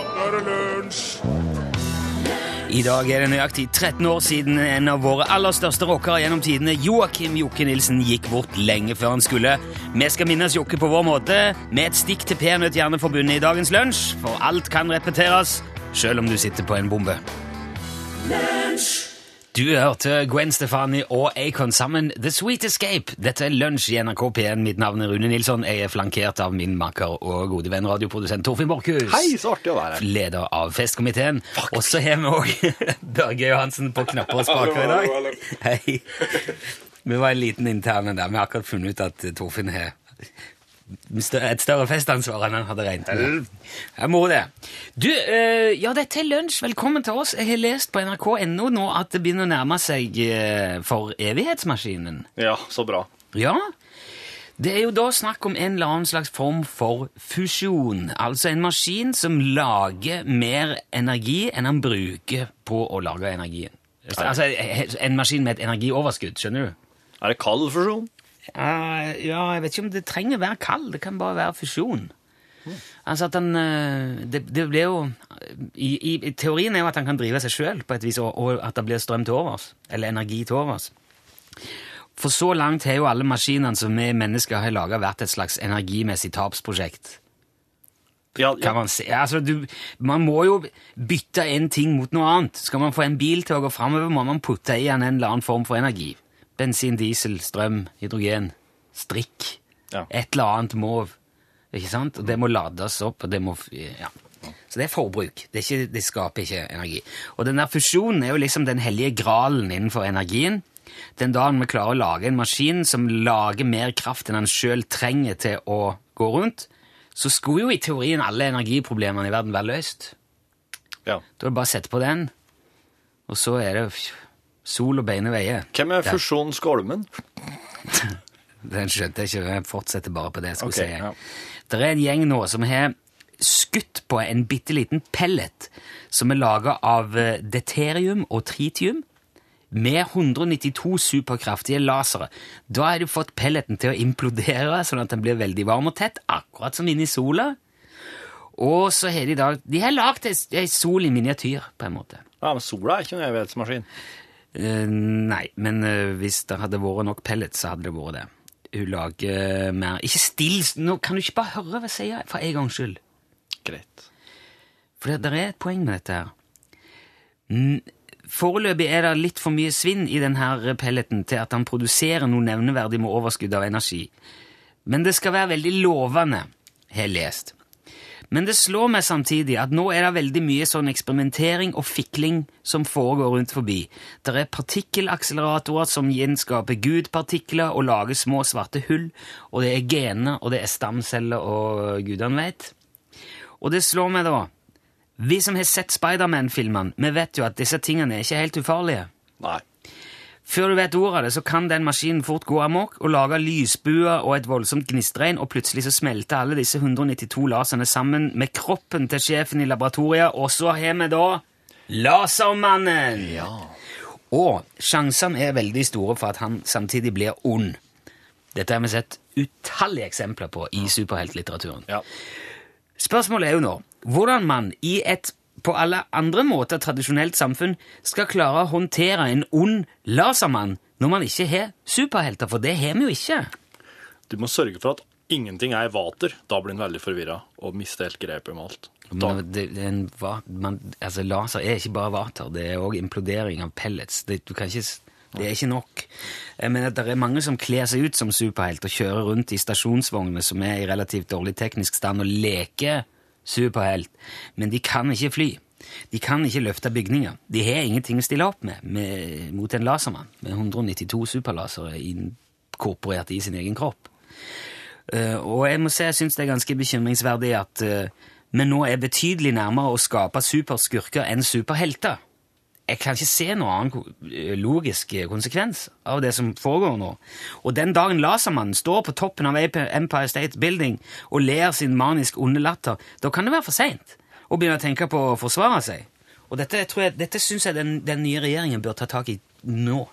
nå er det lunsj! I dag er det nøyaktig 13 år siden en av våre aller største rockere gjennom tidene, Joakim Jokke Nilsen, gikk bort lenge før han skulle. Vi skal minnes Jokke på vår måte, med et stikk til Peanøtt Hjerneforbundet i dagens lunsj, for alt kan repeteres, selv om du sitter på en bombe. Du hørte Gwen Stefani og Acon sammen The Sweet Escape. Dette er Lunsj i NRK P1. Mitt navn er Rune Nilsson. Jeg er flankert av min makker og gode venn radioprodusent Torfinn Borchhus. Hei, så artig å være her. Leder av festkomiteen. Og så har vi òg Børge Johansen på knapper og spaker i dag. Hei. Vi var en liten interne der. Vi har akkurat funnet ut at Torfinn har et større festansvar enn han hadde regnet med. Jeg må det. Du, uh, ja, dette er lunsj. Velkommen til oss. Jeg har lest på nrk.no nå at det begynner å nærme seg uh, for evighetsmaskinen. Ja, så bra. Ja, det er jo da snakk om en eller annen slags form for fusjon. Altså en maskin som lager mer energi enn han bruker på å lage energien. Altså en maskin med et energioverskudd, skjønner du? Er det kald fusjon? Ja, jeg vet ikke om det trenger å være kald. Det kan bare være fusjon. Altså at han eh, Det, det blir jo i, i, Teorien er jo at han kan drive seg sjøl på et vis, og, og at det blir strøm til overs. Eller energi til overs. For så langt har jo alle maskinene som vi mennesker har laga, vært et slags energimessig tapsprosjekt. Ja, Kan man. Altså, du, man må jo bytte en ting mot noe annet. Skal man få en bil til å gå framover, må man putte i den en eller annen form for energi. Bensin, diesel, strøm, hydrogen, strikk. Ja. Et eller annet må Ikke sant? Og det må lades opp, og det må Ja. Så det er forbruk. Det, er ikke, det skaper ikke energi. Og den der fusjonen er jo liksom den hellige gralen innenfor energien. Den dagen vi klarer å lage en maskin som lager mer kraft enn den sjøl trenger til å gå rundt, så skulle jo i teorien alle energiproblemene i verden være løst. ja. Da er det bare å sette på den, og så er det sol og beine veier. Hvem er Ja. fusjonsgolmen? Den skjønte jeg ikke. Jeg fortsetter bare på det jeg skulle okay, si. ja. Det er en gjeng nå som har skutt på en bitte liten pellet som er laga av deterium og tritium med 192 superkraftige lasere. Da har du fått pelleten til å implodere, sånn at den blir veldig varm og tett, akkurat som inni i sola. Og så har de da De har lagd ei sol i miniatyr, på en måte. Ja, men sola er ikke en evighetsmaskin. Eh, nei, men uh, hvis det hadde vært nok pellets, så hadde det vært det. Hun lager mer Ikke still! Nå kan du ikke bare høre hva jeg sier, for en gangs skyld. Greit. For det, det er et poeng med dette her. N- Foreløpig er det litt for mye svinn i denne pelleten til at han produserer noe nevneverdig med overskudd av energi. Men det skal være veldig lovende, har jeg lest. Men det slår meg samtidig at nå er det veldig mye sånn eksperimentering og fikling som foregår rundt forbi. Det er partikkelakseleratorer som gjenskaper Gud-partikler og lager små svarte hull, og det er gener, og det er stamceller og gudene veit. Og det slår meg da Vi som har sett Spiderman-filmene, vi vet jo at disse tingene er ikke helt ufarlige. Nei. Før du vet ordet av det, så kan den maskinen fort gå amok og lage lysbuer og et voldsomt gnistregn, og plutselig så smelter alle disse 192 laserne sammen med kroppen til sjefen i laboratoriet, og så har vi da Lasermannen! Ja. Og sjansene er veldig store for at han samtidig blir ond. Dette har vi sett utallige eksempler på i superheltlitteraturen. Ja. Spørsmålet er jo nå hvordan man i et på alle andre måter tradisjonelt samfunn skal klare å håndtere en ond lasermann når man ikke har superhelter, for det har vi jo ikke. Du må sørge for at ingenting er i vater. Da blir en veldig forvirra og mister helt grepet med alt. Da, Men det, det en, man, altså Laser er ikke bare vater, det er òg implodering av pellets. Det, du kan ikke, det er ikke nok. Men at Det er mange som kler seg ut som superhelter og kjører rundt i stasjonsvogner som er i relativt dårlig teknisk stand, og leker superhelt, men de kan ikke fly. De kan ikke løfte bygninger. De har ingenting å stille opp med, med mot en lasermann med 192 superlasere inkorporert i sin egen kropp. Uh, og jeg må si jeg syns det er ganske bekymringsverdig at vi nå er betydelig nærmere å skape superskurker enn superhelter. Jeg kan ikke se noen annen eh, logisk eh, konsekvens av det som foregår nå. Og den dagen Lasermannen står på toppen av Empire State Building og ler sin manisk onde latter, da kan det være for seint å begynne å tenke på å forsvare seg. Og dette, tror jeg- dette syns jeg den, den nye regjeringen bør ta tak i nå.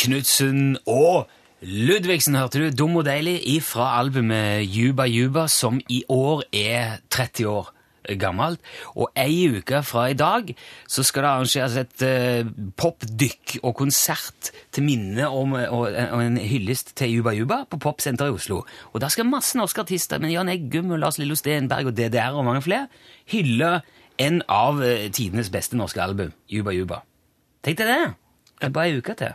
Knutsen og Ludvigsen hørte du, Dum og deilig, ifra albumet Juba Juba, som i år er 30 år gammelt. Og ei uke fra i dag så skal det arrangeres et uh, popdykk og konsert til minne om og, og en hyllest til Juba Juba på Popsenteret i Oslo. Og der skal masse norske artister, men Jan Eggum og Lars Lillo Stenberg og DDR og mange flere, hylle en av tidenes beste norske album, Juba Juba. Tenk deg det! Det er bare ei uke til.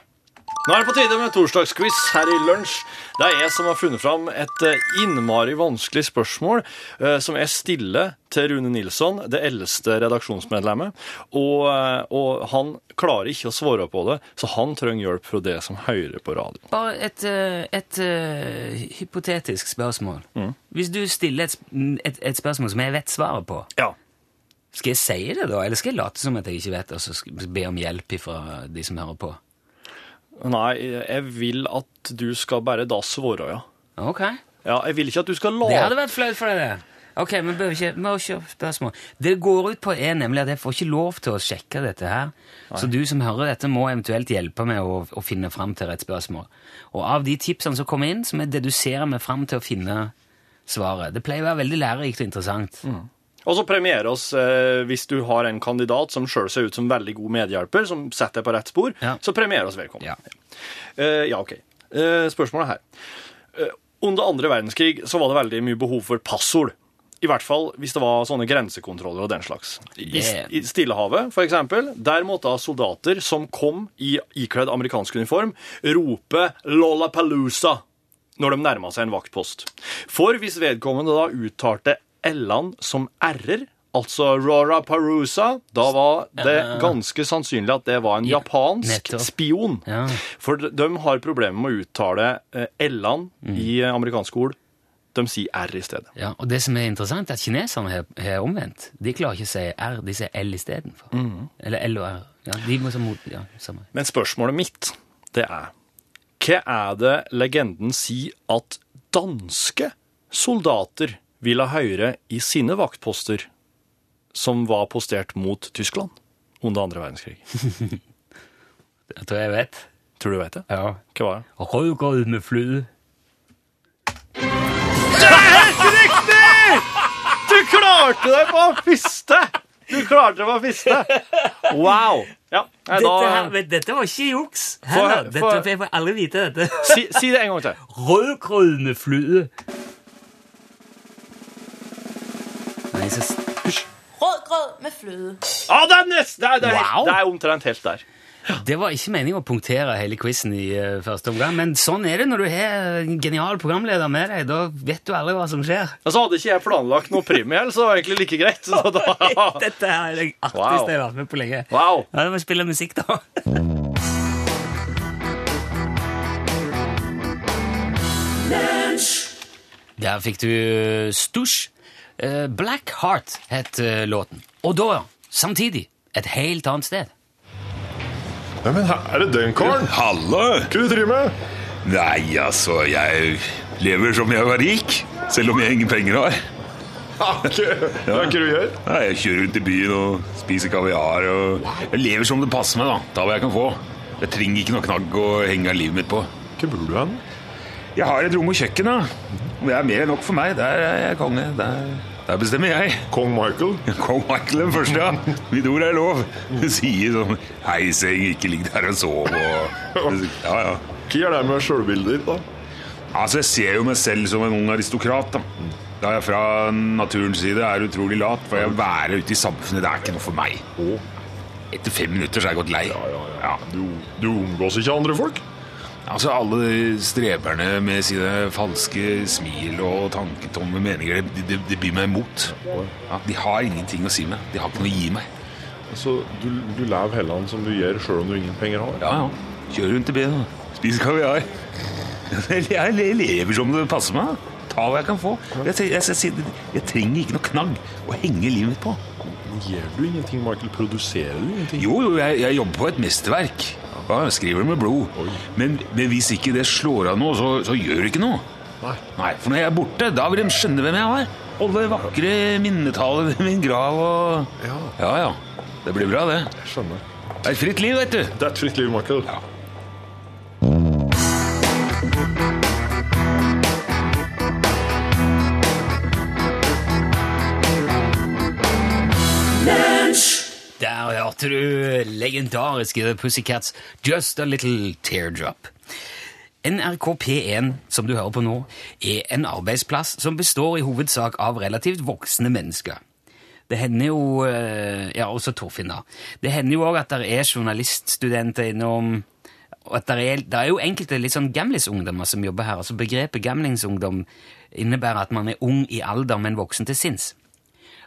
Nå er det på tide med torsdagsquiz her i lunsj. Det er jeg som har funnet fram et eh, innmari vanskelig spørsmål eh, som jeg stiller til Rune Nilsson, det eldste redaksjonsmedlemmet. Og, eh, og han klarer ikke å svare på det, så han trenger hjelp fra det som hører på radio. Bare et, et, et, hypotetisk spørsmål. Hvis du stiller et, et, et spørsmål som jeg vet svaret på, Ja. skal jeg si det da, eller skal jeg late som at jeg ikke vet og så be om hjelp fra de som hører på? Nei, jeg vil at du skal bare da svare, ja. Ok. Ja, Jeg vil ikke at du skal Det hadde vært flaut for deg, det. Ok, men bør ikke, må ikke spørsmål. Det går ut på er nemlig at jeg får ikke lov til å sjekke dette her. Så du som hører dette, må eventuelt hjelpe meg å, å finne fram til rett spørsmål. Og av de tipsene som kommer inn, så må jeg dedusere meg fram til å finne svaret. Det pleier å være veldig lærerikt og interessant. Og så premiere oss eh, hvis du har en kandidat som sjøl ser ut som veldig god medhjelper, som setter deg på rett spor. Ja. Så premiere oss velkommen. Ja. Eh, ja, ok. Eh, spørsmålet her. Eh, under andre verdenskrig så var det veldig mye behov for passord. I hvert fall hvis det var sånne grensekontroller og den slags. I, I Stillehavet, for eksempel, der måtte soldater som kom i ikledd amerikansk uniform, rope Lollapalooza når de nærma seg en vaktpost. For hvis vedkommende da uttalte L-en som R-er, altså Rora Parusa, da var det ganske sannsynlig at det var en Ja, japansk nettopp. spion. Ja. For de, har problemer med å uttale eh, L-en Mm. i eh, amerikanske ord. De sier R i stedet. Ja, og det som er interessant, er at kineserne har, omvendt. De klarer ikke å si R, de sier L istedenfor. Eller L og R. Ja, de må så mot, ja, samme. Men spørsmålet mitt, det er Hva er det legenden sier at danske soldater ville høre i sine vaktposter som var postert mot Tyskland under andre verdenskrig? Jeg tror jeg vet. Tror du vet det? Ja. Hva var det? Rødgrød med fløte. Du klarte det på første! Du klarte det på første! Wow! Ja, jeg, Dette, her, dette var ikke juks. For- Heller. Dette, for- for jeg får aldri vite dette. si, si det en gang til. Rødgrød med fløte. Nei, Hysj. Rødgrød med fløde. Ja, det er nest, det er, det er, Wow. det er omtrent helt der. Det var ikke meningen å punktere hele quizen i eh, første omgang, men sånn er det når du har en genial programleder med deg. Da vet du aldri hva som skjer. Og så hadde ikke jeg planlagt noe premie, så det var egentlig like greit. Så da, Dette er det artigste Wow. jeg har vært med på lenge. wow. Ja, da må vi spille musikk, da. Der fikk du Stush. Eh, Black Heart het eh, låten. Og da, samtidig, et helt annet sted. Ja, men her er det den karen? Halla! Hva du driver med? Nei, altså, jeg lever som jeg var rik, selv om jeg ingen penger har. Ja, Hva hva er det du gjør? Nei, jeg kjører rundt i byen og spiser kaviar og Jeg lever som det passer meg, da. Ta hva jeg kan få. Jeg trenger ikke noe knagg å henge livet mitt på. Hvor bor du hen? Jeg har et rom og kjøkken, da. Det er mer enn nok for meg. Der er jeg konge. Der, der bestemmer jeg. Kong Michael? Kong Michael den første, ja. Mitt ord er lov. Sier sånn Hei, seng, ikke ligg der og sov og Ja, ja. Hva er det med sjølbildet ditt, da? Altså, Jeg ser jo meg selv som en ung aristokrat. Da Da jeg fra naturens side er utrolig lat, for jeg å være ute i samfunnet det er ikke noe for meg. Etter fem minutter så er jeg gått lei. Ja. Du, du omgås ikke andre folk? Altså, Alle streberne med sine falske smil og tanketomme meninger, det de, de byr meg imot. Ja, de har ingenting å si meg. De har ikke noe å gi meg. Altså, du, du lever heller som du gjør, sjøl om du ingen penger har? Ja, ja. Kjør rundt i byen og spis kaviar. Jeg, lever som det passer meg. Ta hva jeg kan få. Jeg, jeg, jeg, jeg, trenger ikke noe knagg å henge livet mitt på. Gjør du ingenting, Michael? Produserer du ingenting? Jo, jo, jeg, jeg jobber på et mesterverk. Ja, jeg skriver det med blod. Men, men hvis ikke det slår av noe, så, så gjør det ikke noe. Nei. Nei, For når jeg er borte, da vil de skjønne hvem jeg er. Holde vakre minnetaler ved min grav og Ja. Ja, ja. Det blir bra, det. Jeg skjønner. Det er et fritt liv, vet du. Det er et fritt liv, Michael. Ja. Hørte du legendariske Pussycats Just a Little Teardrop. NRK P1, som du hører på nå, er en arbeidsplass som består i hovedsak av relativt voksne mennesker. Det hender jo eh, Ja, også Torfinn, da. Det hender jo òg at det er journaliststudenter innom og at det er, det er jo enkelte litt sånn gamlisungdommer som jobber her. altså Begrepet gamlingsungdom innebærer at man er ung i alder, men voksen til sinns.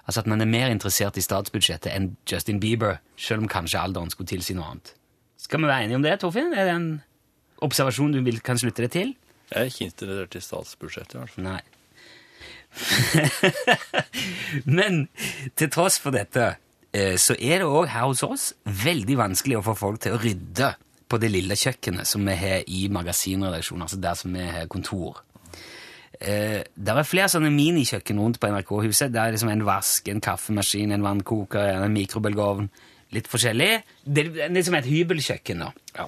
Altså at man er mer interessert i statsbudsjettet enn Justin Bieber, selv om kanskje alderen skulle tilsi noe annet. Skal vi være enige om det, Torfinn? Er det en observasjon du vil, kan slutte deg til? Jeg er ikke interessert i statsbudsjettet, i hvert fall. Nei. Men til tross for dette, eh, så er det òg her hos oss veldig vanskelig å få folk til å rydde på det lille kjøkkenet som vi har i magasinredaksjonen, altså der som vi har kontor. Eh, det er flere sånne minikjøkken rundt på NRK-huset. Det er liksom en vask, en kaffemaskin, en vannkoker, en mikrobølgeovn. Litt forskjellig. Det er liksom et hybelkjøkken. da. Ja.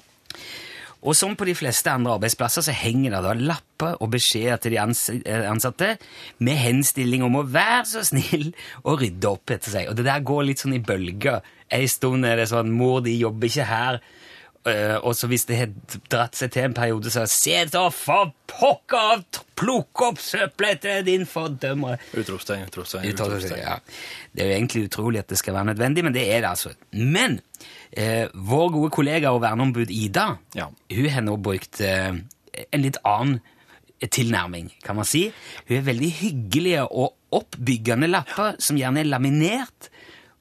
Og som på de fleste andre arbeidsplasser så henger det da lapper og beskjeder til de eh, ansatte med henstilling om å være så snill og rydde opp etter seg. Og det der går litt sånn i bølger. En stund er det sånn 'Mor de jobber ikke her'. Eh, og så hvis det har dratt seg til en periode, så Se da for pokker av! Plukk opp søppelet til din fordømmer! Utropstegn, utropstegn, Utropstegn. Ja. Det er jo egentlig utrolig at det skal være nødvendig, men det er det altså. Men eh, vår gode kollega og verneombud Ida Ja. hun har nå brukt eh, en litt annen tilnærming, kan man si. Hun er veldig hyggelige og oppbyggende lapper som gjerne er laminert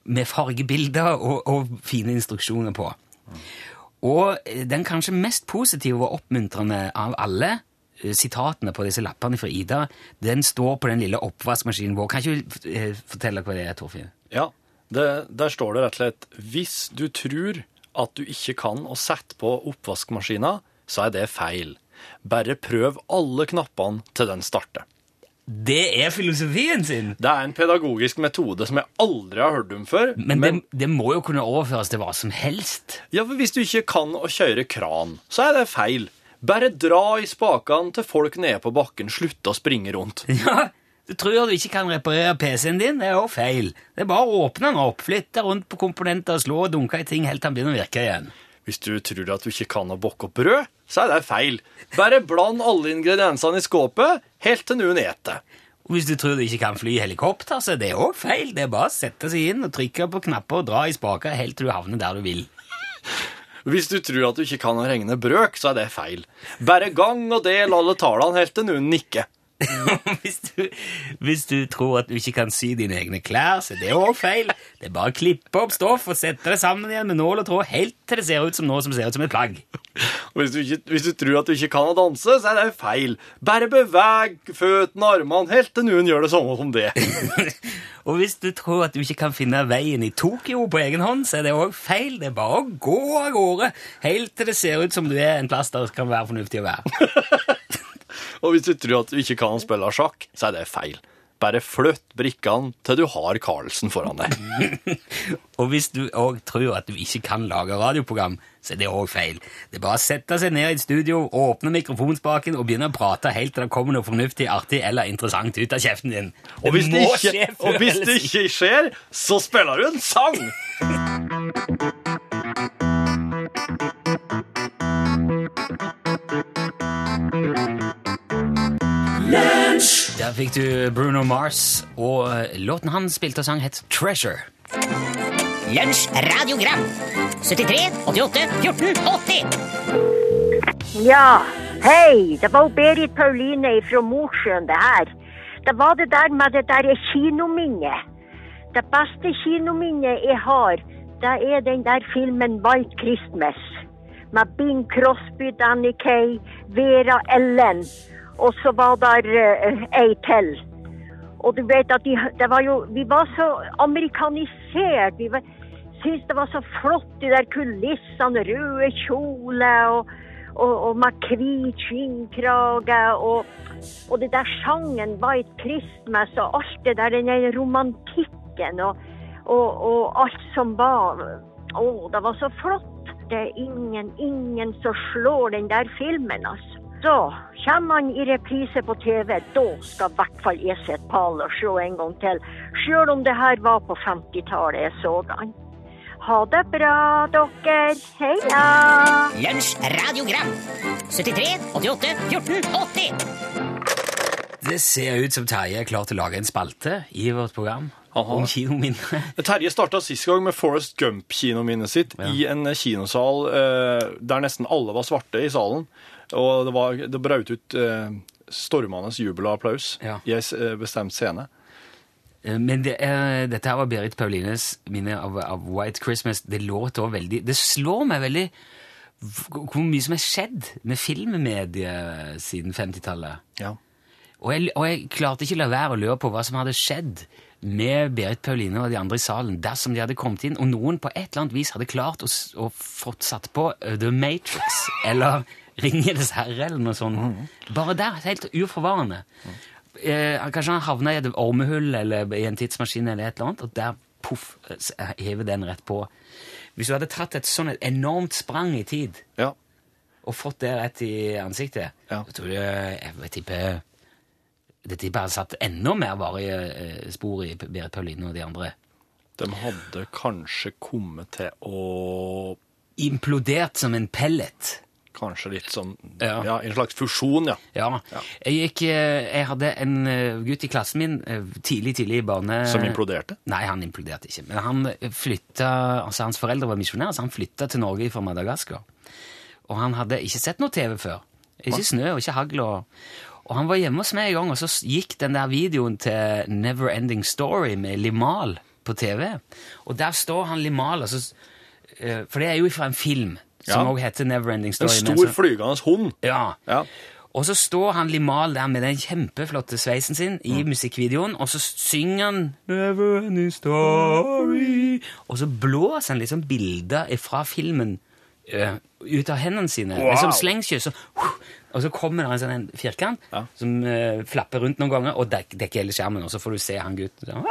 med fargebilder og, og fine instruksjoner på. Og eh, den kanskje mest positive og oppmuntrende av alle eh, sitatene på disse lappene fra Ida, den står på den lille oppvaskmaskinen vår. Kan ikke du eh, fortelle hva det er, Torfinn? Ja, det, der står det rett og slett Hvis du tror at du ikke kan å sette på oppvaskmaskina, så er det feil. Bare prøv alle knappene til den starter. Det er filosofien sin! Det er en pedagogisk metode som jeg aldri har hørt om før. Men, det, det må jo kunne overføres til hva som helst. ja, for hvis du ikke kan å kjøre kran, så er det feil. Bare dra i spakene til folk nede på bakken slutter å springe rundt. Ja, Du tror du ikke kan reparere PC-en din? Det er jo feil. Det er bare å åpne den opp, flytte rundt på komponenter, slå og dunke i ting helt til den begynner å virke igjen. Hvis du tror at du ikke kan å bokke opp brød, så er det feil. Bare bland alle ingrediensene i skåpet helt til noen eter. Hvis du tror du ikke kan fly helikopter, så er det òg feil. Det er bare å sette seg inn og trykke på knapper og dra i spaker helt til du havner der du vil. Hvis du tror at du ikke kan regne brøk, så er det feil. Bare gang og del alle tallene helt til noen nikker. hvis, du, hvis du tror at du ikke kan sy dine egne klær, så er det òg feil. Det er bare å klippe opp stoff og sette det sammen igjen med nål og tråd helt til det ser ut som noe som ser ut som et plagg. Og hvis du, ikke, hvis du tror at du ikke kan å danse, så er det feil. Bare beveg føttene og armene helt til noen gjør det samme som det. Og hvis du tror at du ikke kan finne veien i Tokyo på egen hånd, så er det òg feil. Det er bare å gå av gårde helt til det ser ut som du er en plass der det kan være fornuftig å være. Og hvis du tror at du ikke kan spille sjakk, så er det feil. Bare flytt brikkene til du har Carlsen foran deg. Og hvis du òg tror at du ikke kan lage radioprogram, så er det òg feil. Det er bare å sette seg ned i et studio, åpne mikrofonspaken og begynne å prate helt til det kommer noe fornuftig, artig eller interessant ut av kjeften din. Og hvis det ikke, skje og hvis det ikke skjer, så spiller du en sang! Der fikk du Bruno Mars, og låten han spilte og sang, het Treasure. Lunsj radiogram 73 88 14 80 Ja, hei, det var Berit Pauline fra Mosjøen det her. Det var det der med det der kinominnet. Det beste kinominnet jeg har, det er den der filmen White Christmas. Med Bing Crosby, Danny Kay, Vera Ellen, og så var der uh, ei til. Og du vet at de, det var jo, vi var så amerikanisert. Vi syntes det var så flott, de der kulissene, røde kjoler og, og, og med hvit skinnkrage. Og, og det der sangen White Christmas og alt det der, den der romantikken og, og alt som var Å, det var så flott. Det er ingen, ingen som slår den der filmen, altså. Så kommer han i reprise på TV, da skal i hvert fall jeg sette pal og se en gang til. Selv om det her var på 50-tallet jeg så han. Ha det bra, dere. Heia. Lunsj radiogram 73 88 14 80 Det ser ut som Terje er klar til å lage en spalte i vårt program Aha. om kinominner. Terje starta sist gang med Forest Gump-kinominnet sitt i en kinosal eh, der nesten alle var svarte i salen. Og det, var, det brøt ut eh, stormende jubel og applaus Ja. i en eh, bestemt scene. Eh, Men det eh, dette her var Berit Paulines minne av, av White Christmas. Det låter også veldig Det slår meg veldig v- hvor mye som er skjedd med filmmediet siden 50-tallet. Ja. Og jeg, og jeg klarte ikke å la være å lure på hva som hadde skjedd med Berit Pauline og de andre i salen dersom de hadde kommet inn, og noen på et eller annet vis hadde klart å, s- å fått satt på uh, The Matrix eller Ringenes herre eller noe sånt. Bare der, helt uforvarende. Eh, kanskje han havna i et ormehull eller i en tidsmaskin eller et eller annet, og der, poff, hever den rett på. Hvis du hadde tatt et sånn enormt sprang i tid ja. og fått det rett i ansiktet, Ja. jeg tror jeg jeg vil tippe det tipper jeg hadde satt enda mer varige eh, spor i Berit Pauline og de andre. De hadde kanskje kommet til å Implodert som en pellet. Kanskje litt som Ja. ja. En slags fusjon, ja. Ja. Jeg, gikk, eh, jeg hadde en eh, gutt i klassen min eh, tidlig, tidlig i barne... Som imploderte. Nei, han imploderte ikke. Men han flytta, altså hans foreldre var misjonærer, så han flytta til Norge fra Madagaskar. Og han hadde ikke sett noe TV før. Ikke snø og ikke hagl. Og, og han var hjemme hos meg en gang, og så gikk den der videoen til Never Ending Story med Limal på TV. Og der står han Limal, altså, for det er jo fra en film som også heter Never Ending En Story. men stor flygende hund. ja. Ja. Og så står han Limal der med den kjempeflotte sveisen sin i musikkvideoen, og så synger han Never Ending Story Og så blåser han liksom bilder fra filmen uh, ut av hendene sine. Sånn slengskyss. Så, og så kommer det en sånn en firkant Ja. som uh, flapper rundt noen ganger og dek, dekker hele skjermen, og så får du se han gutten.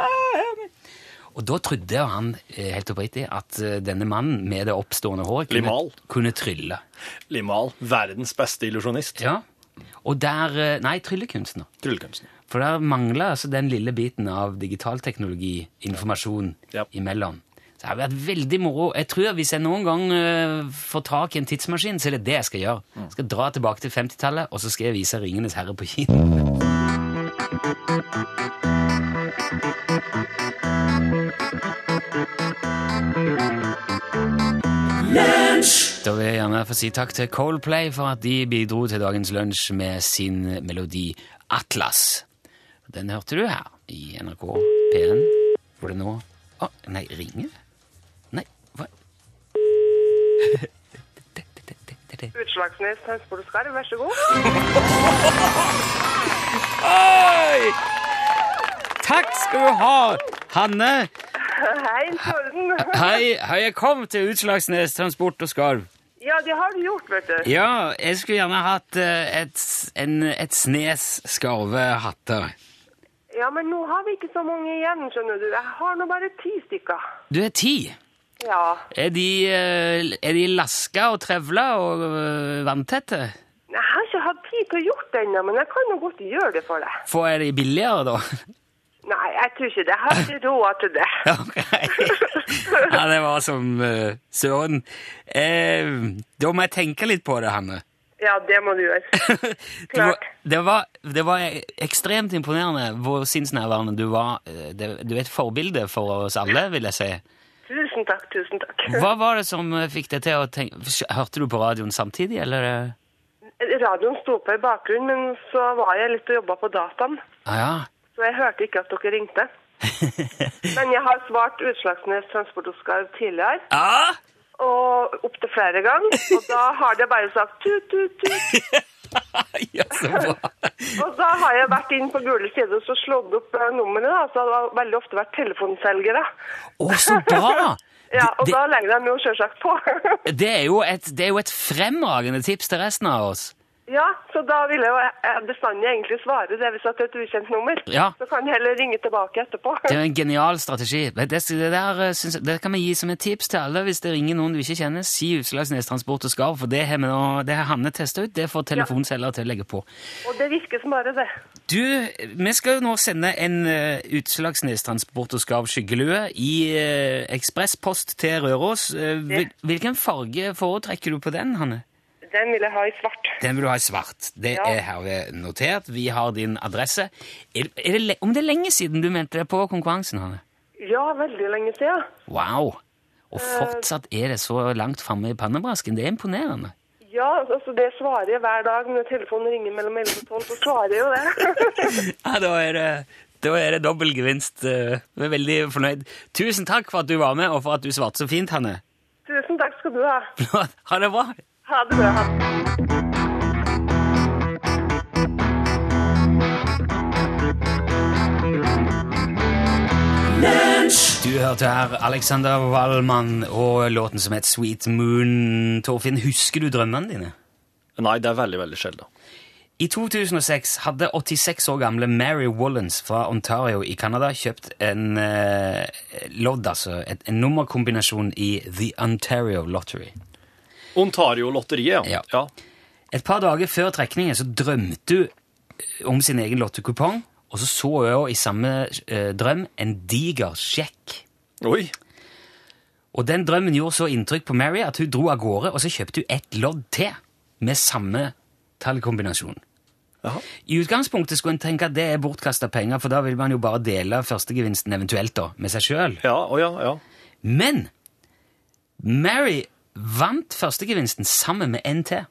Og da trodde han eh, helt oppriktig at eh, denne mannen med det oppstående håret kunne, kunne trylle. Limal, verdens beste illusjonist. Ja. Og der eh, Nei, tryllekunstner. Tryllekunstner. For der mangler altså den lille biten av digitalteknologi, informasjon, Ja. imellom. Så det har vært veldig moro. Jeg tror Hvis jeg noen gang får tak i en tidsmaskin, så er det det jeg skal gjøre. Jeg skal dra tilbake til 50-tallet, og så skal jeg vise Ringenes herre på kino. jeg få si takk til Coldplay for at de bidro til dagens lunsj med sin melodi Atlas. Den hørte du her i NRK P1. Hvor det nå Å, nei, ringer det? Nei, hva Utslagsnes Skarv, vær så god. Oi! Takk skal du ha, Hanne. Hei, Torden. Hei, hei, jeg kom til Utslagsnes Transport og Skarv. Ja, det har du gjort, vet du. Ja, jeg skulle gjerne hatt eh, et, en, et snes skarvehatter. Ja, men nå har vi ikke så mange igjen, skjønner du. Jeg har nå bare ti stykker. Du er ti. Ja. Er de, eh, er de laska og trevla og eh, vanntette? Jeg har ikke hatt tid til å gjort det ennå, men jeg kan jo godt gjøre det for deg. For er de billigere, da? Nei, jeg tror ikke det. Jeg har ikke råd til det. Ok. Ja, det var som uh, søren. Eh, da må jeg tenke litt på det, Hanne. Ja, det må du gjøre. Det var, Klart. det, var, det var ekstremt imponerende hvor sinnsnærværende du var. Eh, Det, du er et forbilde for oss alle, vil jeg si. Tusen takk, tusen takk. Hva var det som eh, fikk deg til å tenke Hørte du på radioen samtidig, eller? Radioen sto på i bakgrunnen, men så var jeg litt og jobba på dataen. Ah, ja. Så jeg hørte ikke at dere ringte. Men jeg har svart Utslagsnes Transport og Skarv tidligere. Ja. og opptil flere ganger. Og da har det bare sagt tut, tut, tut. ja, så bra. Og da har jeg vært inn på gule sider og så slått opp eh, nummeret. da, Så det har veldig ofte vært telefonselgere. Å, så bra! Ja, og det, da legger de jo selvsagt på. det, er jo et, det er jo et fremragende tips til resten av oss. Ja, så da ville jeg bestandig egentlig svare det hvis det er et ukjent nummer. Ja. Så kan jeg heller ringe tilbake etterpå. Det er en genial strategi. Det, det, det der eh, synes det kan vi gi som et tips til alle hvis det ringer noen du ikke kjenner. Si Utslagsnes Transport og Skarv, for det har nå- det har Hanne testa ut. Det får telefonselger til å legge på. Og det virker som bare det. Du, vi skal jo nå sende en uh, Utslagsnes Transport og Skarv skyggelue i uh, ekspresspost til Røros. Uh, hvil, hvilken farge foretrekker du på den, Hanne? Den vil jeg ha i svart. Den vil du ha i svart. Det Ja. er herved notert. Vi har din adresse. Er, er det, om det er lenge siden du meldte deg på konkurransen, Hanne? Ja, veldig lenge siden. Wow! Og fortsatt er det så langt framme i pannebrasken. Det er imponerende. Ja, altså det svarer jeg hver dag når telefonen ringer mellom 11 og 12, så svarer jeg jo det. Ja, da er det, da er det dobbel gevinst. Eh, Vi er veldig fornøyd. Tusen takk for at du var med, og for at du svarte så fint, Hanne. Tusen takk skal du ha. Ha det bra. Ha det bra. Du hørte her Alexander Wallmann og låten som het Sweet Moon. Torfinn, husker du drømmene dine? Nei, det er veldig, veldig sjelden. I 2006 hadde 86 år gamle Mary Wallens fra Ontario i Canada kjøpt en eh, lodd, altså et, en nummerkombinasjon i The Ontario Lottery. Ontario-lotteriet, ja. Ja. Et par dager før trekningen så drømte hun om sin egen lottekupong, og så så hun i samme eh, drøm en diger sjekk. Oi. Og den drømmen gjorde så inntrykk på Mary at hun dro av gårde, og så kjøpte hun ett lodd til med samme tallkombinasjon. I utgangspunktet skulle en tenke at det er bortkasta penger, for da vil man jo bare dele førstegevinsten eventuelt da, med seg sjøl. Ja, å ja, ja. Men Mary vant førstegevinsten sammen med en til.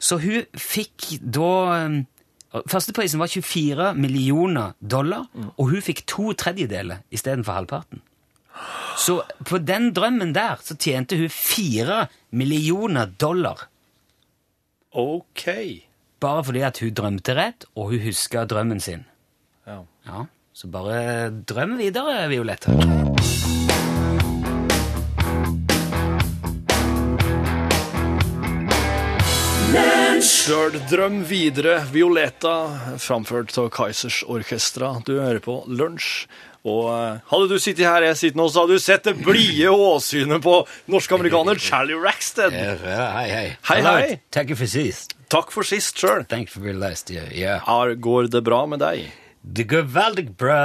Så hun fikk da um, Førsteprisen var 24 millioner dollar, og hun fikk to tredjedeler istedenfor halvparten. Så på den drømmen der så tjente hun fire millioner dollar. Ok. Bare fordi at hun drømte rett, og hun huska drømmen sin. Ja. Ja, Så bare drøm videre, Violetta. Sjøl drøm videre, Violeta, framført av Kaizers Orkestra. Du hører på Lunsj. Og eh, hadde du sittet her jeg sitter nå, så hadde du sett det blide åsynet på norsk-amerikaner Charlie Rackstead. hei, hei. Hei, hei. Takk for sist. Takk for sist sjøl. Thank for last year. Yeah. Går det bra med deg? Det går veldig bra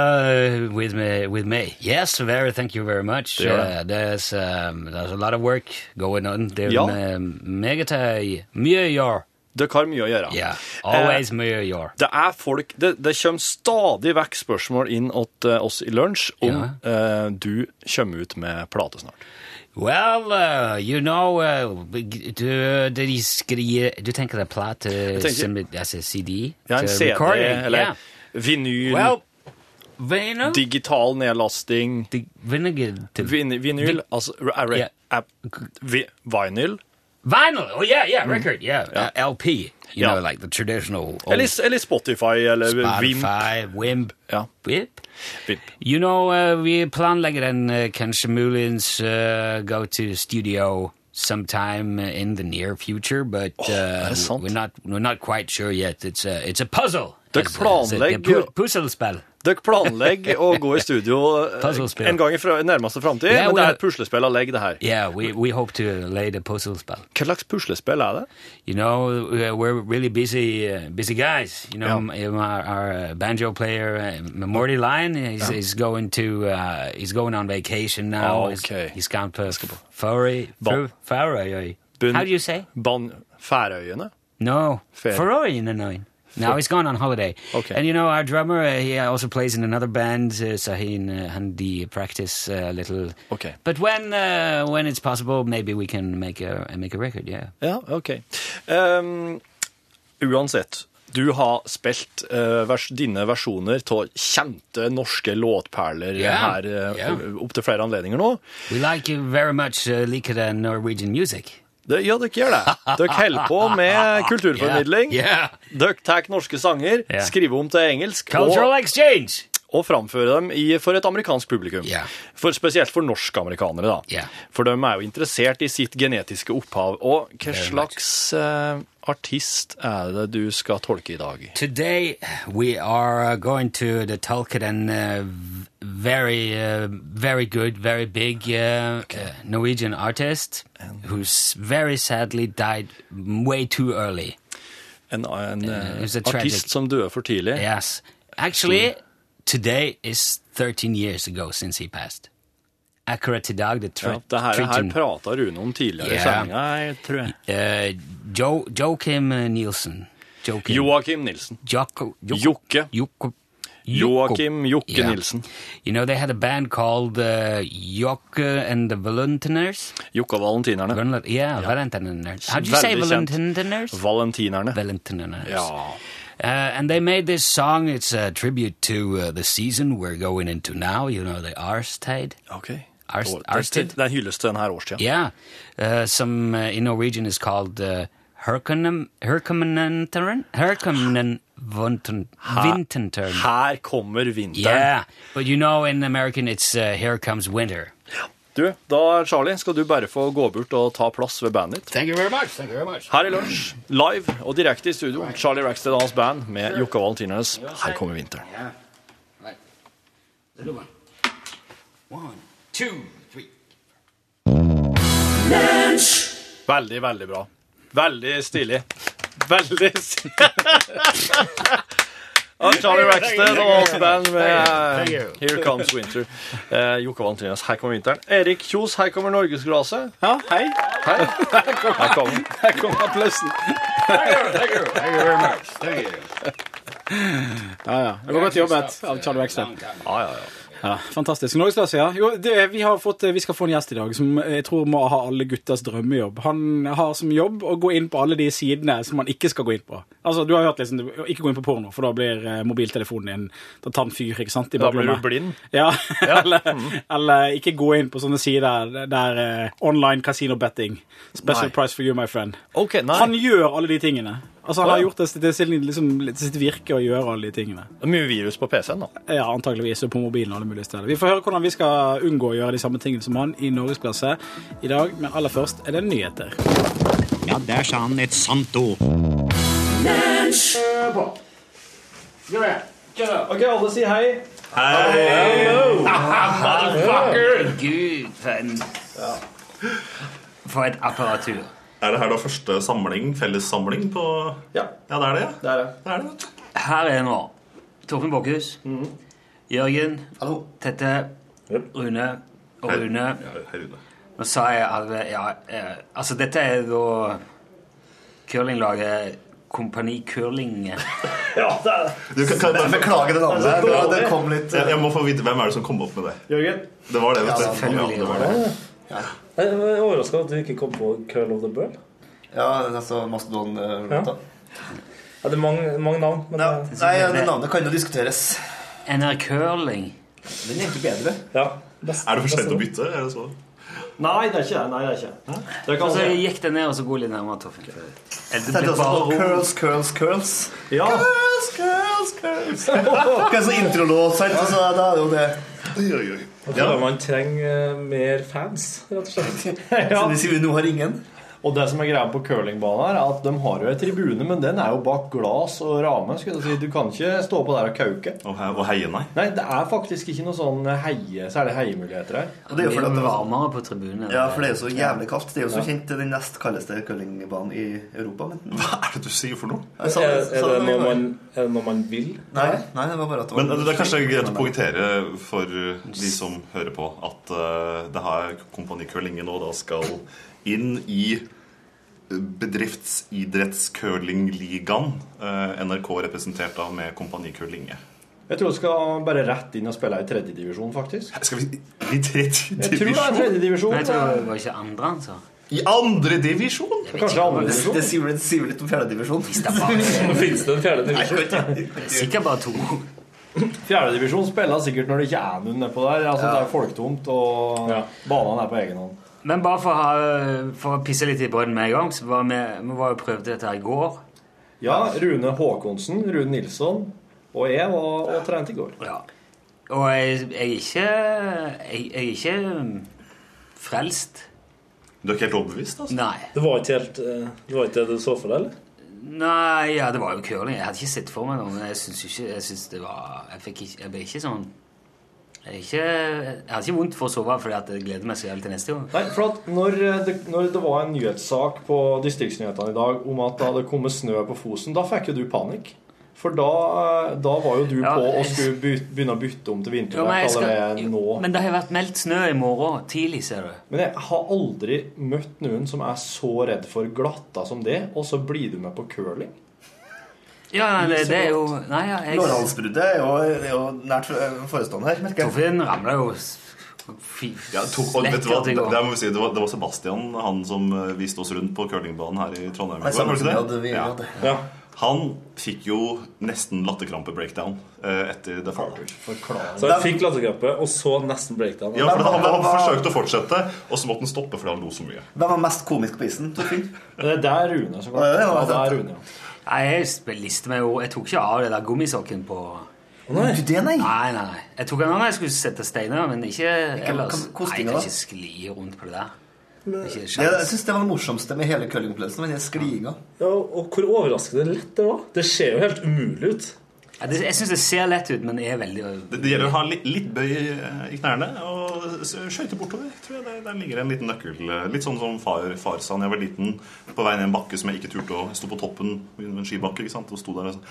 with me. With me. Yes, very. Thank you very much. Det gjør det. Uh, there's, um, there's a lot of work going on. Det er Ja. meget mye å gjøre. Dere har mye å gjøre. Yeah, always mye å gjøre. Det er folk, det, det kommer stadig vekk spørsmål inn til oss i lunsj om eh, du kommer ut med plate snart. Well, uh, you know, uh, du, de skriver, du tenker det er plate som altså CD? Ja, en CD recording? eller Yeah. vinyl, Well, vinyl? digital nedlasting, the vinyl, vin, vinyl, altså vi, vinyl, vinyl. Oh yeah, yeah, record. Yeah, Uh, LP. You Ja. know, like the traditional. old eller, eller Spotify, eller Spotify, Wimp, Ja, Whip. Vimp. You know, uh, vi planlegger den uh, kanskje muligens uh, go to studio sometime in the near future, but uh, er det sant? we're not we're not quite sure yet. It's a it's a puzzle. Dere planlegger er Puslespill. Dere planlegger å gå i studio en gang i nærmeste framtid, yeah, men det er et puslespill å legge det her. Yeah, we we hope to lay the puslespill. Hva slags puslespill er det? You know, we're really busy, uh, busy guys. You know, Ja. our, our uh, banjo player, uh, Morty Lyon, he's, he's going to, uh, he's going on vacation now. Oh, He's- okay. He's gone to. Furry. Bun- How do you say? Ban Færøyene? No, Færøyene, no, no. No, he's gone on holiday. Okay. And you know, our drummer, uh, he also plays in another band, uh, Sahin he and, uh, Handi, the practice uh, a little. Okay. But when uh, when it's possible, maybe we can make a make a record. Yeah. Ja, ok. Um, uansett, du har spilt eh, vers, dine versjoner av kjente norske låtperler yeah. her uh, yeah. opp til flere anledninger nå. We like you very much, uh, like the Norwegian music. Det, ja, dere gjør det. Dere holder på med kulturformidling. Yeah. Dere tar norske sanger, yeah. skriver om til engelsk, Cultural og, exchange. og framføre dem i, for et amerikansk publikum. For, spesielt for norske amerikanere, da. For de er jo interessert i sitt genetiske opphav. Og hva slags eh, artist er det du skal tolke i dag? Today we are uh, going to the Tolkien, uh, very, uh, very good, very big uh, okay. Norwegian artist who's very sadly died way too early. En, en tragic- artist som døde for tidlig? Yes. Actually, today is 13 years ago since he passed. Akkurat i dag, det Ja, det her, her prata Rune om tidligere i Ja. sendinga, tror jeg. Uh, jo, Joakim uh, Nielsen. Joakim. Joakim Nilsen. Joko, Jokke. Joko, Joakim Jokke Yeah. Nilsen. You know, they had a band called uh, Jokke and the Valentiners. Jokke og Valentinerne. Valent- yeah, Valentiners. How do you say Veldig kjent. Valentiners? Valentinerne. Valentiners. Ja. Uh, and they made this song. It's a tribute to uh, the season we're going into now. You know, the Arstide. Okay. Arst- Og det- Arstid? Det er en hyllest til denne årstida. Yeah, uh, some uh, in Norwegian is called uh, Herkonen Herkomenenteren Her kommer vinteren. Yeah, but you know in American it's uh, Here Comes Winter. Du, da, Charlie, skal du bare få gå bort og ta plass ved bandet ditt. Thank you very much. Thank you very much. Her i lunsj, live og direkte i studio, Charlie Rackstead og hans band med Jokka Valentinernes Her kommer vinteren. Yeah. Right. One. Two, three. Veldig, veldig bra. Veldig stilig. Veldig stilig. Av Charlie Rackstead og hans band med Here Comes Winter. Eh, Jokke Valentinernes Her kommer vinteren. Erik Kjos, her kommer norgesglasset. Ja, hei. Hei. Her kommer Her kommer applausen. Thank you. Thank you very much. Thank you. Ja, ja. Det var godt jobbet av Charlie Rackstead. Ja, ja, ja. Ja, fantastisk. Norgesklasse, ja. Jo, det, vi, har fått, vi skal få en gjest i dag som jeg tror må ha alle gutters drømmejobb. Han har som jobb å gå inn på alle de sidene som man ikke skal gå inn på. Altså, Du har hørt liksom, ikke gå inn på porno, for da blir eh, mobiltelefonen din Da tar den fyr, ikke sant? i Da blir du blind. Ja, eller, eller ikke gå inn på sånne sider der uh, online casino betting. Special Nei. price for you, my friend. Okay. Han gjør alle de tingene. Altså, Han har gjort det til sin, liksom, sitt virke å gjøre alle de tingene. Det er mye virus på PC-en, da. Ja, antakeligvis. og på mobilen og alle mulige steder. Vi får høre hvordan vi skal unngå å gjøre de samme tingene som han i Norgesklasse i dag, men aller først er det nyheter. Ja, der sa han et sant ord. Ok, alle sier hei. Gud, for en For et apparatur. Er det her da første samling, fellessamling på Ja. Ja, det er det, ja. Det er det. Det er det. Her er nå Torfinn Borchhus, Jørgen, Hallo. Tette, Rune og Rune. Ja, hei, Rune. Nå sa jeg alle ja, eh, Altså, dette er da curlinglaget Kompani Curling. Ja, det er det. Du, kan, kan, bare... beklager det navnet. Det, det kom litt jeg, jeg må få vite hvem er det som kom opp med det. Jørgen? Det var det, vet du. selvfølgelig. Ja, det var det. Jeg er overraska at du ikke kom på Curl of the Bird. Ja, altså Mastodon-låta. Ja, det er mange, mange navn. Men Ja. det, Nei, det navnet kan jo diskuteres. NR Curling. Den er ikke bedre. ja, best- Er det for sent å bytte? Er det så? Nei, det er ikke det. Nei, det er ikke det. Kan Og så gikk det ned, og så gå litt nærmere, Torfinn. Det ble bare. Curls, Curls, Curls. Ja. Curls, Curls, Curls. Hva er sånn introlåt, sant? Altså, da er det jo det. Oi, oi, oi. Tror man trenger eh, mer fans, rett og slett. Så det sier vi nå har ingen. Og det som er greia på curlingbanen, er at de har jo en tribune, men den er jo bak glass og rame. skulle jeg si. Du kan ikke stå på der og kauke. Og, he og heie, nei. Nei, det er faktisk ikke noe sånn heie, særlig heiemuligheter her. Og det er jo fordi at det var varmere på tribunen. Ja, for det er jo så jævlig kaldt. Det er jo så kjent den nest kaldeste curlingbanen i Europa. Men Hva er det du sier for noe? Er, Er, er, det når noe man, er det noe man vil? Nei, nei, det var bare at det var Men det er kanskje greit å poengtere for de som hører på, at uh, det her Kompani Curling nå da skal inn i bedriftsidrettscurlingligaen. Uh, NRK representert av med Kompani Curlinge. Jeg tror du skal bare rett inn og spille i tredjedivisjon, faktisk. Skal vi i tredje Jeg tror det er tredjedivisjon. Jeg tror det var ikke andre, altså. I andre divisjon? Kanskje andre Det, vel litt om fjerdedivisjon. Fins det en fjerdedivisjon? Sikkert bare to. Fjerdedivisjon spiller sikkert når det ikke er noen nedpå der. Altså, Det er folktomt, og Ja. banene er på egen hånd. Men bare for å, ha, for å pisse litt i brønnen med en gang, så var vi, vi var jo prøvde dette her i går. Ja, Rune Håkonsen, Rune Nilsson og jeg var og trente i går. Ja. Og jeg, jeg er ikke Jeg, jeg er ikke um, frelst. Du er ikke helt overbevist? altså? Nei. Det var ikke helt eh, Det var ikke det du så for deg, eller? Nei, ja, det var jo curling. Jeg hadde ikke sett for meg noe, men jeg syns ikke Jeg synes det var Jeg, fikk ikke, jeg ble ikke sånn ikke, jeg har ikke vondt for å sove fordi jeg gleder meg så jævlig til neste gang. Nei, for når det, når det var en nyhetssak på distriktsnyhetene i dag om at det hadde kommet snø på Fosen, da fikk jo du panikk. For da, da var jo du Ja, på å skulle begynne å bytte om til vinterdekk allerede nå. men det har vært meldt snø i morgen tidlig, ser du. Men jeg har aldri møtt noen som er så redd for glatta som det, og så blir du med på curling. Ja, det, det er jo Nei, ja, jeg Lårhalsbruddet er jo, er jo nært forestående her, merker jeg. Torfinn ramla jo Ja, tok, og vet du hva, det, det, må vi si, det, var, det var Sebastian han som eh, viste oss rundt på curlingbanen her i Trondheim. Nei, var det det vi Ja. hadde. Ja. Han fikk jo nesten latterkrampe-breakdown eh, etter det fallet. Så han fikk latterkrampe, og så nesten breakdown. Ja, for han, han forsøkte å fortsette, og så måtte han stoppe fordi han lo så mye. Hvem var mest komisk på isen? Det er Rune, så klart. var Ja, det er. Rune, ja. Nei, jeg liste meg jo Jeg tok ikke av det der gummisokken på nei. Du det, nei? Nei, nei, nei. Jeg tok den når jeg skulle sette steiner, men ikke ellers. hva- Nei, jeg kan ikke skli rundt på det der. Det er Det, jeg synes det var det morsomste med hele curlingopplevelsen. Den skliinga. Ja, og hvor overraskende lett det var. Det ser jo helt umulig ut. Ja, det, jeg syns det ser lett ut, men er veldig Det, det gjelder å ha litt, litt bøy eh, i knærne og skøyte bortover. Tror jeg der, Der ligger en liten nøkkel. eh, Litt sånn som far, far sa da jeg var liten, på vei ned en bakke som jeg ikke turte å stå sto på toppen av en skibakke ikke sant? og sto der og sånn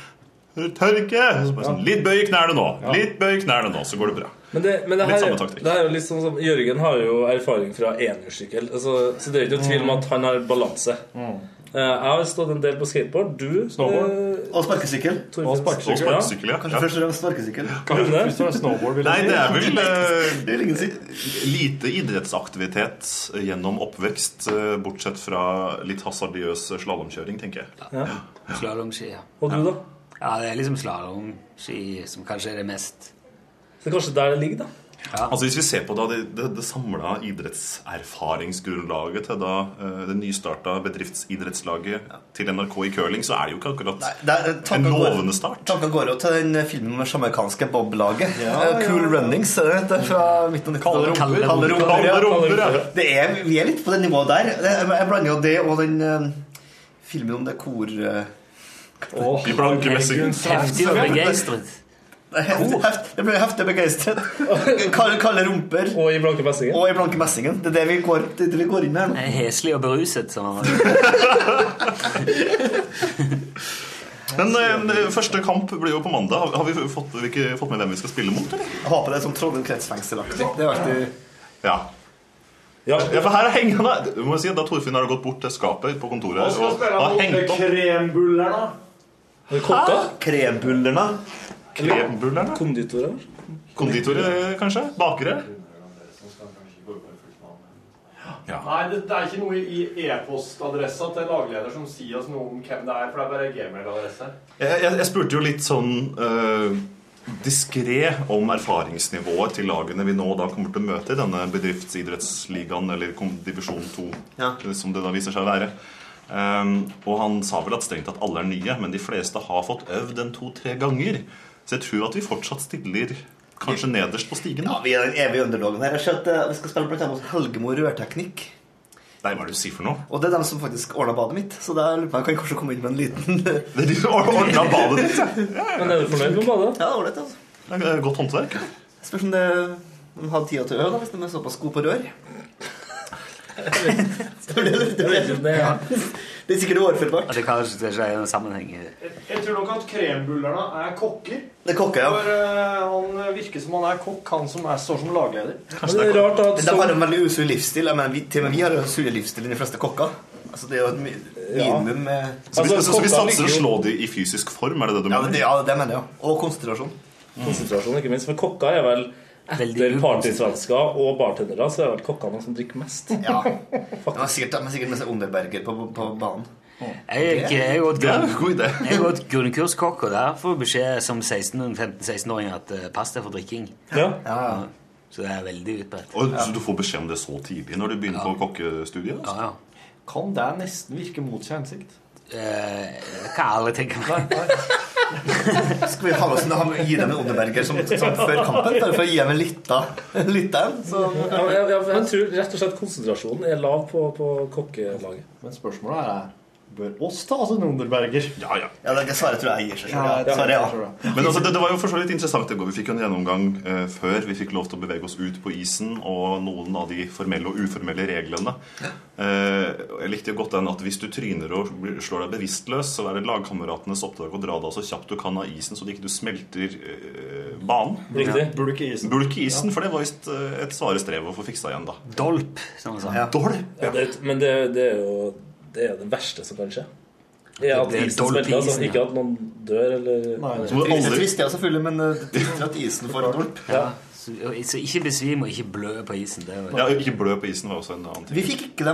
Tørke! Så bare sånn, litt bøy i knærne nå! Litt bøy i knærne nå, så går det bra. Men det, men det, her, samme taktikk. er jo litt sånn som Jørgen har jo erfaring fra enhjulssykkel, altså, så det er ikke noe tvil om at han har balanse. Mm. Eh, Jeg har stått en del på skateboard. Du Snowboard. eh, Og sparkesykkel. Og sparkesykkel, ja. ja. Kanskje først og fremst sparkesykkel. Kanskje først og fremst snowboard, vil Nei, jeg si. det er vel eh, Det er ingen lite idrettsaktivitet gjennom oppvekst, eh, bortsett fra litt hasardiøs slalåmkjøring, tenker jeg. Ja. Slalåmski. Ja. Og du, da? ja, det er liksom slalåmski som kanskje er det mest Så kanskje der det ligger, da? Ja. Altså Hvis vi ser på da det, det, det samla idrettserfaringsgrunnlaget til da eh, det nystarta bedriftsidrettslaget til NRK i curling, så er det jo ikke akkurat Nei, er, en går- lovende start. Tanken går jo til den filmen med sjamerikanske Bob-laget. Ja, Eh, cool ja. Runnings. er det? Er fra midten av 90-tallet. Kalde rumper. Ja. Ja. Er, vi er litt på det nivået der. Jeg blander jo det og den eh, filmen om det kor... Oh, I blanke messing. Heftig og begeistret. Heft- heft- Det blir heftig begeistret. Kalde, kalde rumper. Og i blanke messingen? Og i blanke messingen. Det er det vi går, det er det vi går inn med her nå. Er Heslig og beruset, som han var. Men eh, første kamp blir jo på mandag. Har, har vi fått, har vi ikke fått med hvem vi skal spille mot, eller? Jeg håper det er sånn Trondheim kretsfengselaktig. Det er alltid Ja. Ja, for her henger han Du må si at Da Torfinn har gått bort til skapet på kontoret og har hengt opp krembullerne. Krembullerne. Krembullerne. Konditorer? Konditorer, kanskje? Bakere? Nei, det, det er ikke noe i e-postadressa til lagleder som sier oss noe om hvem det er, for det er bare gmail-adresse. Jeg, jeg, jeg spurte jo litt sånn uh, diskré om erfaringsnivået til lagene vi nå da kommer til å møte i denne bedriftsidrettsligaen, eller kom- divisjon 2, Ja. som det da viser seg å være. Um, og han sa vel at strengt tatt alle er nye, men de fleste har fått øvd en to-tre ganger. Så jeg tror at vi fortsatt stiller kanskje nederst på stigen. Ja, vi er den evige underdogen her. Jeg ser at eh, Vi skal spille blant hos Helgemo Rørteknikk. Nei, hva er det du sier for noe? Og det er dem som faktisk ordna badet mitt. Så da lurer jeg om jeg kan kanskje komme inn med en liten Det er de som ordna badet ditt. ja. Men er du fornøyd med badet? Ja, ålreit, altså. Det er Godt håndverk. Spørs om det de hadde tida til å øve, da, hvis de er såpass gode på rør. Jeg vet ikke det, det, ja. Det er sikkert overførbart. Ja, det kan være en sammenheng. Jeg, jeg tror nok at krembullerne er kokker. Det er kokker, ja. For eh, han virker som han er kokk, han som er, står som lagleder. Men det er rart at Men de har en veldig usunn livsstil. Jeg mener, vi, til og med vi har jo sunn livsstil enn de fleste kokker. Altså, det er jo et mi- minimum med Så vi, Altså, så vi satser å slå dem i fysisk form, er det det du ja, det, ja, det mener jeg. Og konsentrasjon. konsentrasjon, ikke minst. For kokker er vel etter partysvensker og bartendere, så er vel kokkene som drikker mest. Ja. De har sikkert, sikkert med seg Underberger på, på banen. Jeg jeg har gått Det er grunn- grunnkurskokk, og der får beskjed som 15-16-åring at eh, pass deg for drikking. Ja. Ja, ja. Så det er veldig utbredt. Og, så du får beskjed om det så tidlig når du begynner på kokkestudiet? Altså. Ja, ja. Kan det nesten virke mot sin hensikt? Eh, det alle tenker. Skal vi ha oss en, gi dem en Odeberger som, som før kampen? For, for å gi dem en lita en lita en? Så, Ja, jeg, jeg, jeg tror rett og slett konsentrasjonen er lav på, på kokkelaget. Men spørsmålet er Bør oss ta oss en Underberger? Ja, ja. ja, det svaret tror jeg gir seg selv. Ja, Ja. Men altså, det, det var jo for så vidt interessant går. Vi fikk jo en gjennomgang eh, før vi fikk lov til å bevege oss ut på isen, og noen av de formelle og uformelle reglene. Eh, jeg likte jo godt den at hvis du tryner og slår deg bevisstløs, så er det lagkameratenes oppdrag å dra deg så kjapt du kan av isen, så du ikke du smelter eh, banen. Riktig. Bulk i isen. Bulk i isen, for det var visst eh, et svare strev å få fiksa igjen, da. Dolp, som han sa. Ja. Dolp! Ja, det, men det, det er jo det, er det verste som kan skje. Er at Det er isen smelter, altså. isen, ja. Ikke at noen dør eller Nei, det- er trist, Det aldri visste jeg selvfølgelig, men eh, det er at isen får en dolp. Ja. Så, så ikke besvim og ikke blø på isen. Det var, ja, Ikke blø på isen var også en annen ting. Vi fikk ikke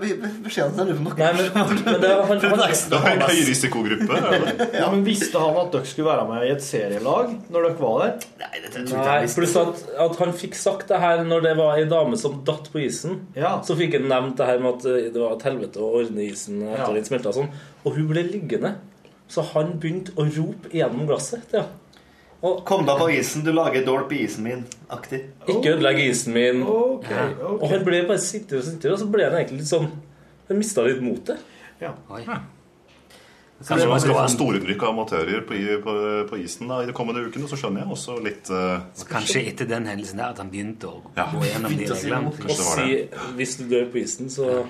ved- beskjeden til dere. Nei, men, men det, han, han, Det var en høy risikogruppe. Ja, men Visste han at dere skulle være med i et serielag når dere var der? Nei, det tror jeg ikke pluss at, at han fikk sagt det her når det var ei dame som datt på isen. Ja. Så fikk han nevnt det her med at eh, det var et helvete å ordne isen etter Ja. den smelta og sånn. Og hun ble liggende. Så han begynte å rope gjennom glasset. Ja. Og Kom deg på isen, du lager dolp i isen min. Aktig. ikke ødelegg isen min. Ok, Og ok. han ble bare sittende og sittende, og så ble han egentlig litt sånn Han mista litt motet. Ja. Kanskje man skal få storbruk av amatører på, på, på isen da, i de kommende ukene, så skjønner jeg også litt Så Kanskje etter den hendelsen der at han begynte å Ja. gå gjennom de reglene. Og si hvis du dør på isen, så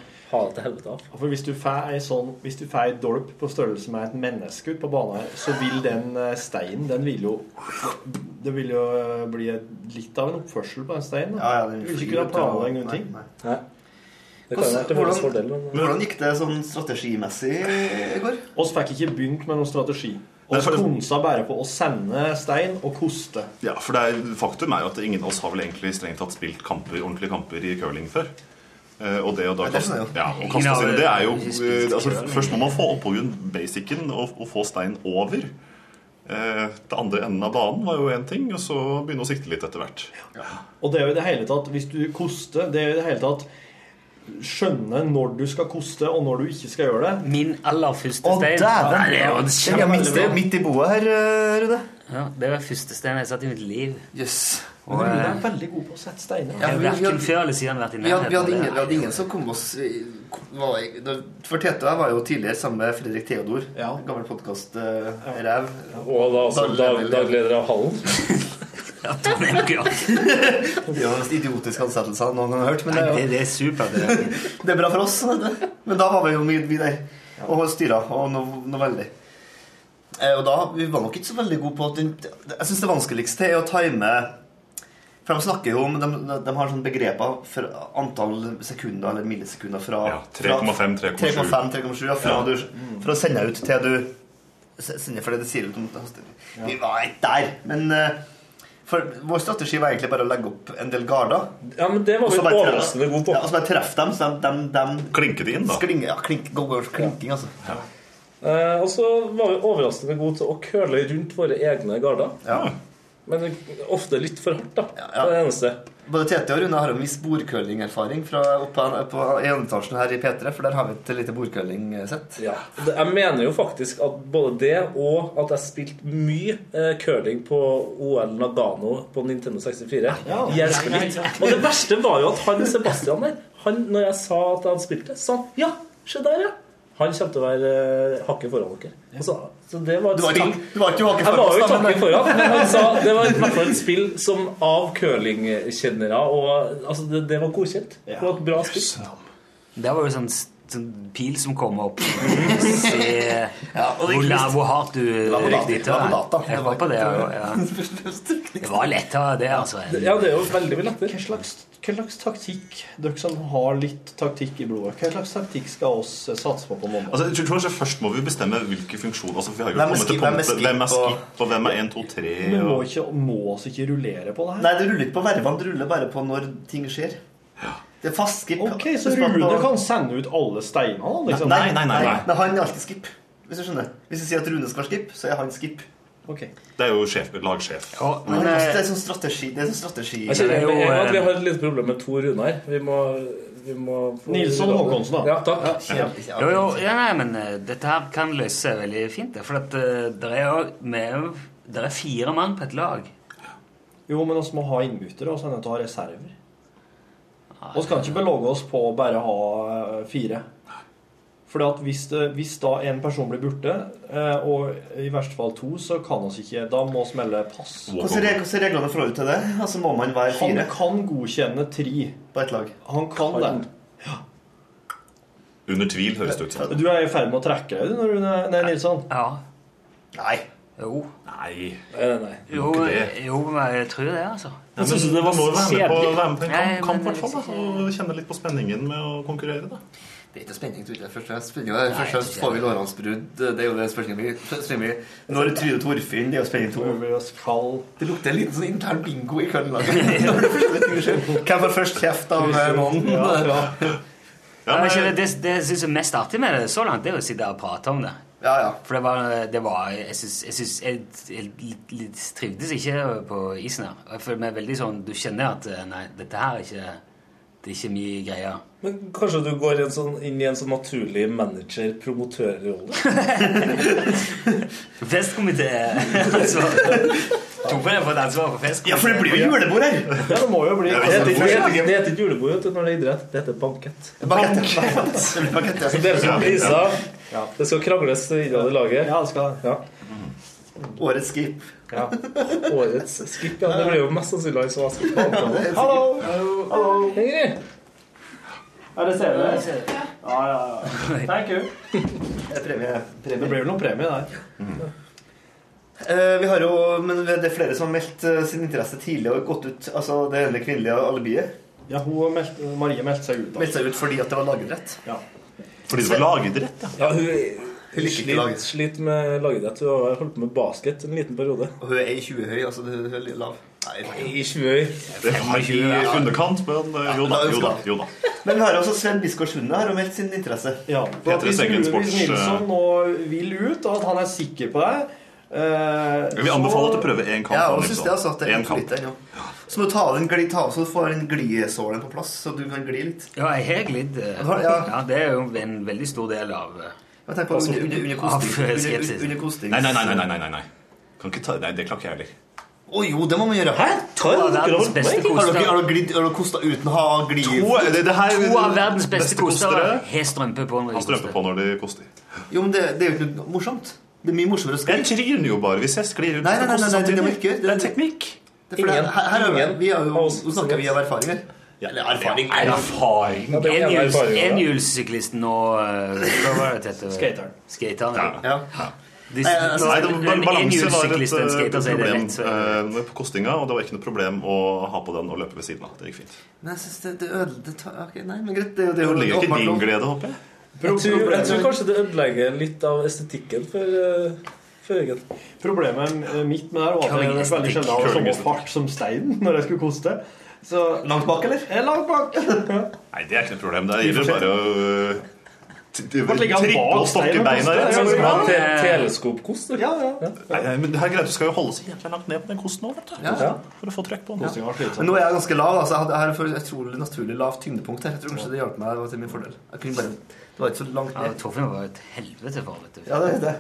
det til helvete av. For hvis du får ei sånn, hvis du får ei dolp på størrelse med et menneske ut på banen så vil den eh, steinen Den vil jo Det vil jo eh, bli litt av en oppførsel på den steinen. Ja, ja, den du vil ikke kunne planlegge noen Nei, ting. nei. Nei. Hvordan. Men... Hvordan gikk det sånn strategimessig i går? Oss fikk ikke begynt med noen strategi. Vi for konsa bare på å sende stein og koste. Ja, for det er, Faktum er jo at ingen av oss har vel egentlig strengt tatt spilt kamper, ordentlige kamper i curling før. Eh, og det å da Ja, det kaste, ja, å inn det er jo eh, altså. Først må man få oppå basicen og, og få stein over. Eh, det andre enden av banen var jo én ting, og så begynne å sikte litt etter hvert. Og det er jo i det hele tatt Hvis du koster, det er jo i det hele tatt skjønne når du skal koste, og når du ikke skal gjøre det. Min aller første Å, stein dæven! Nei, det er midt, midt i boet her, Rude. Rune. ja, Det var første stein jeg satt i mitt liv. Jøss. Og, Men eh, er veldig god på å sette steiner. Ja, vi- vi hadde- Vi hadde, vi, hadde ingen, vi hadde ingen som kom oss For Tete og jeg var jo tidligere sammen med Fredrik Theodor. Ja. Gammel podkast-ræv. Og da også dag, dagleder av Hallen. Ja, det er jo har mest idiotiske ansettelser noen gang har hørt. Men det er, det, det er supert. Det er bra for oss. Men da var vi jo mye vi der og styra, og noe, noe veldig. Eh, Og da, Vi var nok ikke så veldig gode på at den, Jeg syns det vanskeligste er å time For De snakker jo om De, de har sånne begreper for antall sekunder eller millisekunder fra Ja, 3,5, 3,7. 3,5, 3,7 ja, fra Ja. For å sende ut til du sender For det sier ut om Vi var ikke der. Men eh, for vår strategi var egentlig bare å legge opp en del garder. Ja, men det var vi overraskende gode på. Ja, og så bare treffe dem, så de, de, de Klinke det inn, da. Sklinge, ja, klink, go, go, klinking, altså. Eh, og så var vi overraskende gode til å køle rundt våre egne garder. Ja. Men ofte litt for hardt, da. Ja, ja. Det er det eneste. Både Tete og Rune har en viss bordkøllingerfaring fra oppe på, i etasjen her i P3, for der har vi et lite bordkøllingsett. Ja. Jeg mener jo faktisk at både det og at jeg spilte mye eh, curling på OL Nagano på Nintendo 64, hjelper litt. Og det verste var jo at han Sebastian der, han, når jeg sa at jeg hadde spilt det, sa han ja, se der, ja. Han kommer til å være eh, hakket foran dere. Og så, så det var et Du var ikke- hakket du var ikke hakket Jeg var jo foran, hakket foran, men han sa det var i hvert fall et spill som av curlingkjennere og Altså, det, det var godkjent. Det var et bra spill. Det var jo sånn, sånn pil som kom opp. Se og det hvor, hvor hardt du rykte dit. Jeg var på det. Ja, ja. Det var lettere, det, altså. Ja, det er jo veldig mye lettere. Hva slags, hva slags taktikk Dere som har litt taktikk i blodet, hva slags taktikk skal oss eh, satse på på måneden Altså, jeg tror kanskje Først må vi bestemme hvilke funksjoner altså, vi har Hvem er skip- hvem er skip, Hvem er skip og- hvem er 1, 2, 3 Vi må, ikke, må oss ikke rullere på det her? Nei, det ruller ikke på vervene, det ruller bare på når ting skjer. Det er fast skip. Ok, Så Rune kan sende ut alle steinene? Liksom. Nei, nei, nei, Men han er alltid skip. Hvis du skjønner. Hvis du sier at Rune skal være skip, så er han skip. Ok. Det er jo sjef, lagsjef. Men, det er sånn strategi. Det er sånn strategi. Jeg kjenner Det er jo, med at vi eh, har et lite problem med to Runar. Vi må, vi må få- Nilsson Håkonsen, da. Ja, takk. Ja. Jo, jo, ja, nei, men eh, dette her kan løse seg veldig fint. For at uh, det er det er fire mann på et lag. Jo, men vi må ha innbyttere, og så er vi nødt til å ha reserver. Vi kan ikke belage oss på å bare ha eh, fire. For at hvis, det, hvis da en person blir borte, eh, og i verste fall to, så kan vi ikke Da må vi melde pass. Hvordan er reglene i forhold til det? Altså Må man være fire? Han kan godkjenne tre. på ett lag? Han kan det. Under tvil, høres det ut som. Du er i ferd med å trekke deg, du, når du Nei, Nilsson. Ja. Nei. Jo. Nei. Jo, nei. Jo, jo, jeg tror det, altså. Ja, men du må være med på, være med på en Nei, kamp, kamp hvert fall, og kjenne litt på spenningen med å konkurrere. da. Det er ikke spenning, tror jeg. Først og fremst spenning. Først og fremst får vi lårhalsbrudd. Det er jo det spørsmålet vi spenning. Når Tryde Torfinn, det er jo spenning to. Det lukter en liten sånn intern bingo i det skjer. Hvem får først kjeft av eh, noen? Ja, men, det, det, det jeg synes er mest artig med det så langt, det er å sitte og prate om det. Ja, ja. For det var, det var Jeg syns jeg, synes, jeg, jeg litt, litt trivdes ikke på isen her. Jeg føler meg veldig sånn Du kjenner at eh, Nei, dette her er ikke Det er ikke mye greier. Men kanskje du går inn, sånn, inn i en sånn naturlig manager-promotørrolle? Festkomité på Toppen for et ansvar for fest. Ja, for det blir jo julebord her! Ja, det må jo bli Det heter, ikke julebord når det er idrett. Det heter bankett. Bankett. Så dere som priser Det skal krangles innad i laget. Ja, det skal ja. Årets skip. Ja. Årets skip, ja. Det blir jo mest sannsynlig han som har. Hallo! Hallo! Ingrid! Er det CV? Ja, ja, ja. Thank you. Det er premie. Det blir vel noen premie der. Eh, vi har jo, men det er flere som har meldt eh, sin interesse tidlig og gått ut. Altså det ene kvinnelige alibiet. Ja, hun meldte, Marie meldte seg ut. da. Meldte seg ut fordi at det var lagidrett. Ja. Fordi det var lagidrett, ja. Ja, hun, Hun laget. sliter med lagidrett. Hun har holdt på med basket en liten periode. Og hun er 20 høy, altså hun er lav. Nei, I 20 høy. Det er i underkant, men eh, jo da. Jo da, jo da. Men vi har også Sven Biskår Sunde har jo meldt sin interesse. Ja, for at Peter hvis Sports, Nilsson nå vil ut, og at han er sikker på det eh, Vi anbefaler at du prøver én kamp. Ja, og synes det altså at det er En kamp. lite ja. Så må du ta av den gli, ta, så du får den glisålen på plass, så du kan gli litt. Ja, jeg har glidd. eh, Ja. Ja, det er jo en veldig stor del av eh, Jeg tenker på Altså, under, under, under kosting. Under, kosting. Nei, nei, nei, nei, nei, nei, nei. Kan ikke ta, nei, det klarer ikke jeg heller. Å jo, det må man gjøre. Hæ? To av verdens beste dere, har dere, glidd- har dere kosta uten å ha glid? To, det, det her, To av verdens beste beste kostere har strømpe på når de koster. på når de koster. Jo, men det, det er jo ikke noe morsomt. Det er mye morsommere å skli. Jeg tryner jo bare hvis jeg sklir ut. Nei, nei, nei, nei, nei, det må ikke. Det er teknikk. Ingen- her, er, vi har jo, snakker vi av erfaring her. Eller erfaring. Er erfaring. Er. Enhjulssyklisten og eh, Hva var det det het? Skateren. Skateren. Ja. ja. Nei, Nei, balanse var et eh, skater, så det problem eh, på kostinga, og det var ikke noe problem å ha på den og løpe ved siden av. Det gikk fint. Men jeg synes det, det. Det tar, ok, nei, men greit. Det, det, Det det er ikke din glede, håper jeg. Jeg tror, jeg tror kanskje det ødelegger litt av estetikken for, for Jørgen. Problemet mitt med det her var at jeg veldig sjelden hadde samme fart som steinen når jeg skulle koste. Så Langt bak, eller? Jeg er langt bak. Nei, det er ikke noe problem. Det gjelder bare å trippe og stokke beina rett. Ja, sånn som ja, teleskopkost. Ja, ja. Nei, men det her er greit, Du skal jo holde seg jævlig langt ned på den kosten òg, vet du. Ja. For å få trekk på den. Ja. Men nå er jeg ganske lav. Altså, jeg har et utrolig naturlig lavt tyngdepunkt her. Jeg tror kanskje det hjalp meg til min fordel. Jeg kunne bare, det var ikke så langt Ja, ned. Torfinn var et helvete for, vet du. Ja, det er det.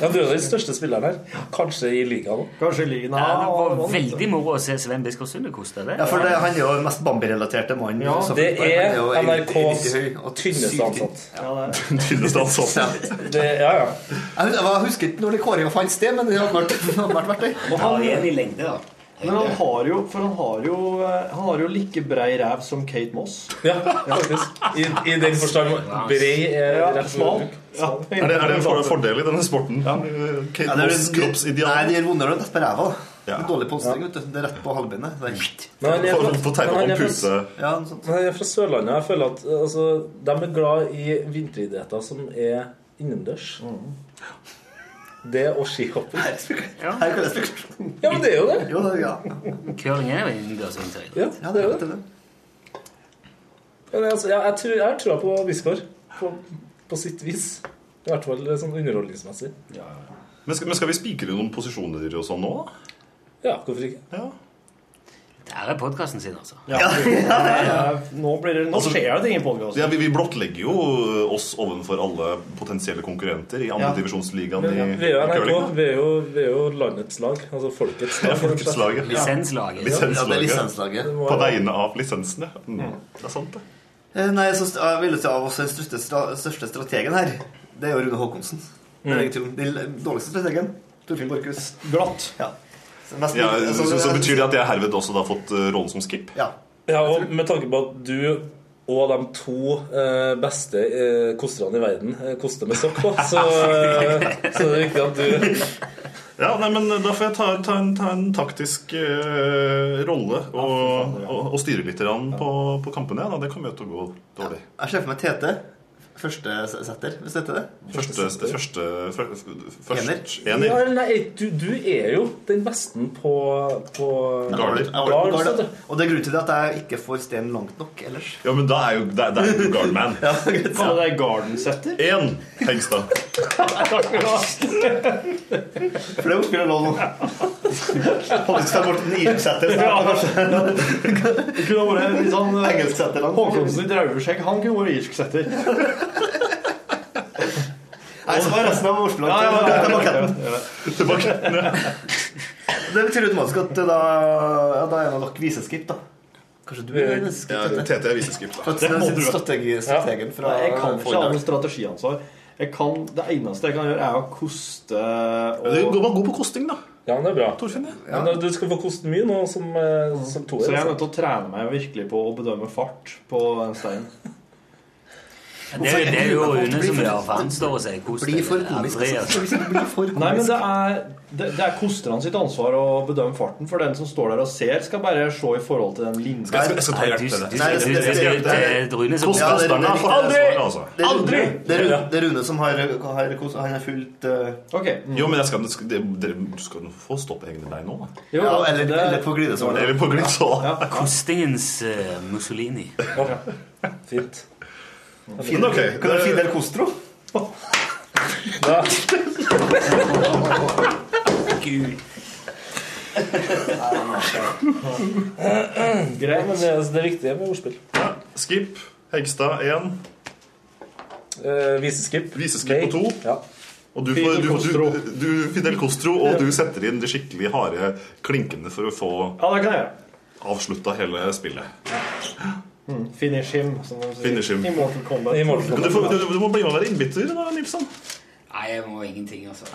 Ja, du er den største spilleren her. Kanskje i ligaen òg. Kanskje ligen Ja, det var og, veldig moro å se Sven Biskår Sunde koste det. Ja, for det, han er jo den mest Bambi-relaterte mannen. Ja, Det han er jo NRKs 90 høy og tynneste ansatt. Ja, det er. Tynneste ansatt. Ja. Det, ja, ja. Jeg jeg husker ikke når det kåringa fant sted, men det hadde vært, det hadde vært verdt det. Og han, er en i lengde, da. Men han har jo For han har jo eh, Han har jo like brei ræv som Kate Moss. ja faktisk. I, I den forstand brei er Ja, rett smal. Ja. Er det, er det en for- fordel i denne sporten? Kate Ja, Moss kroppsideal. Nei, det gjør vondere å dette på ræva. Ja. Dårlig polstring, Ja. Det er rett på halvbeinet. Er- Men han er Få fra- han er fra-. Ja, noe sånt. Men han er fra Sørlandet. Jeg føler at altså, de er glad i vinteridretter som er innendørs. Det og skihopping. Her kan jeg. Ja, men det er jo det. Jo, ja. Curling er jo innendørs vinteridrett. Ja, ja, det er jo det. Men altså, jeg, jeg, tror, jeg på Biskår. På, på sitt vis. I hvert fall sånn underholdningsmessig. Men skal, men skal vi spikre noen posisjoner og sånn nå? Ja, hvorfor ikke? Ja. Der er podkasten sin, altså. Ja. Ja, Nå, blir det, nå skjer det ting i podkasten. Ja, vi, vi blottlegger jo oss ovenfor alle potensielle konkurrenter i andre Ja. i curling. vi er jo, vi er jo landets lag. Altså folkets lag. Ja, folkets lag, ja. Lisenslaget. Lisenslaget. Ja, det er lisenslaget. På vegne av lisensene. Mm. Det er sant, det. Eh, Nei, jeg, synes, jeg vil si av oss den største, største strategen her, det er jo Rune Håkonsen. Er Mm. Den dårligste strategen, Torfinn Borchhus. Glatt. Ja. Mest- Ja, altså, så, så betyr det at jeg herved også har fått eh, rollen som skip? Ja. Ja, og med tanke på at du og de to eh, beste eh, kosterne i verden eh, koster med sokk på, så, så så er det viktig at du Ja, nei, men Da får jeg ta, ta, en, ta en taktisk eh, rolle og, og, og styre litt grann på, på kampene. Ja, da. Det kommer jo til å gå dårlig. Jeg ser for meg Tete. Første setter, hvis det heter det. Første, første, første, første Ener. ener. Ja, nei, du, du er jo den beste på, på Garder. Og det er grunnen til at jeg ikke får steinen langt nok ellers. Ja, men da er jo da, da er jo Guardman. Ja. Kaller det garden-setter? Én Hengstad. For det er spiller lov nå. Faktisk bort en irsksetter. Det kunne vært litt sånn eh, Engelsksetter. Håkonsen i draueskjegg. Han kunne vært irsksetter. Nei, så var resten av ordspillet Ja, ja, ja, ja, Det betyr automatisk at da, ja, da er nok viseskip, da. Kanskje du er viseskip? Ja? Tete er viseskip, da. Det er du strategi, strategen fra jeg kan ikke ha noe strategiansvar. Jeg kan, det eneste jeg kan gjøre, er å koste og Du går god på kosting, da. Ja, det er bra. Torfinn, ja. Men du skal få koste mye nå som, eh, som toer. Så jeg er nødt altså. til å trene meg virkelig på å bedømme fart på en stein. Det er, det er jo Rune som gjør, for han står og sier kos deg. altså. altså. Nei, men det er, det, det er kosterne sitt ansvar å bedømme farten. For den som står der og ser, skal bare se i forhold til den linja. Jeg skal, ta hjelp til det. Aldri! det er, Rune, som har, har Han er fullt uh, Ok. Mm. Jo, men jeg skal, det skal, det, du skal få stoppe egne bein nå, da. Jo, ja, eller, det- eller på glidesålen. Eller på glimt. Ja. Kostingens eh, Mussolini. Fint. Men ok. Kan du Fidel Costro? Da. Gud. Greit, men det, altså, det er viktig med ordspill. Skip. Hegstad 1. Eh, viseskip. Viseskip på 2. Ja. Og du, Fidel får, du, du, du, Fidel Costro, og du setter inn de skikkelig harde klinkene for å få Ja, avslutta hele spillet. Mm. Finish him, som de sier. Finish him. I Mortal Kombat. I Mortal Du, får, du, du må bli med og være innbytter, da, Nilsson. Nei, jeg må ingenting, altså.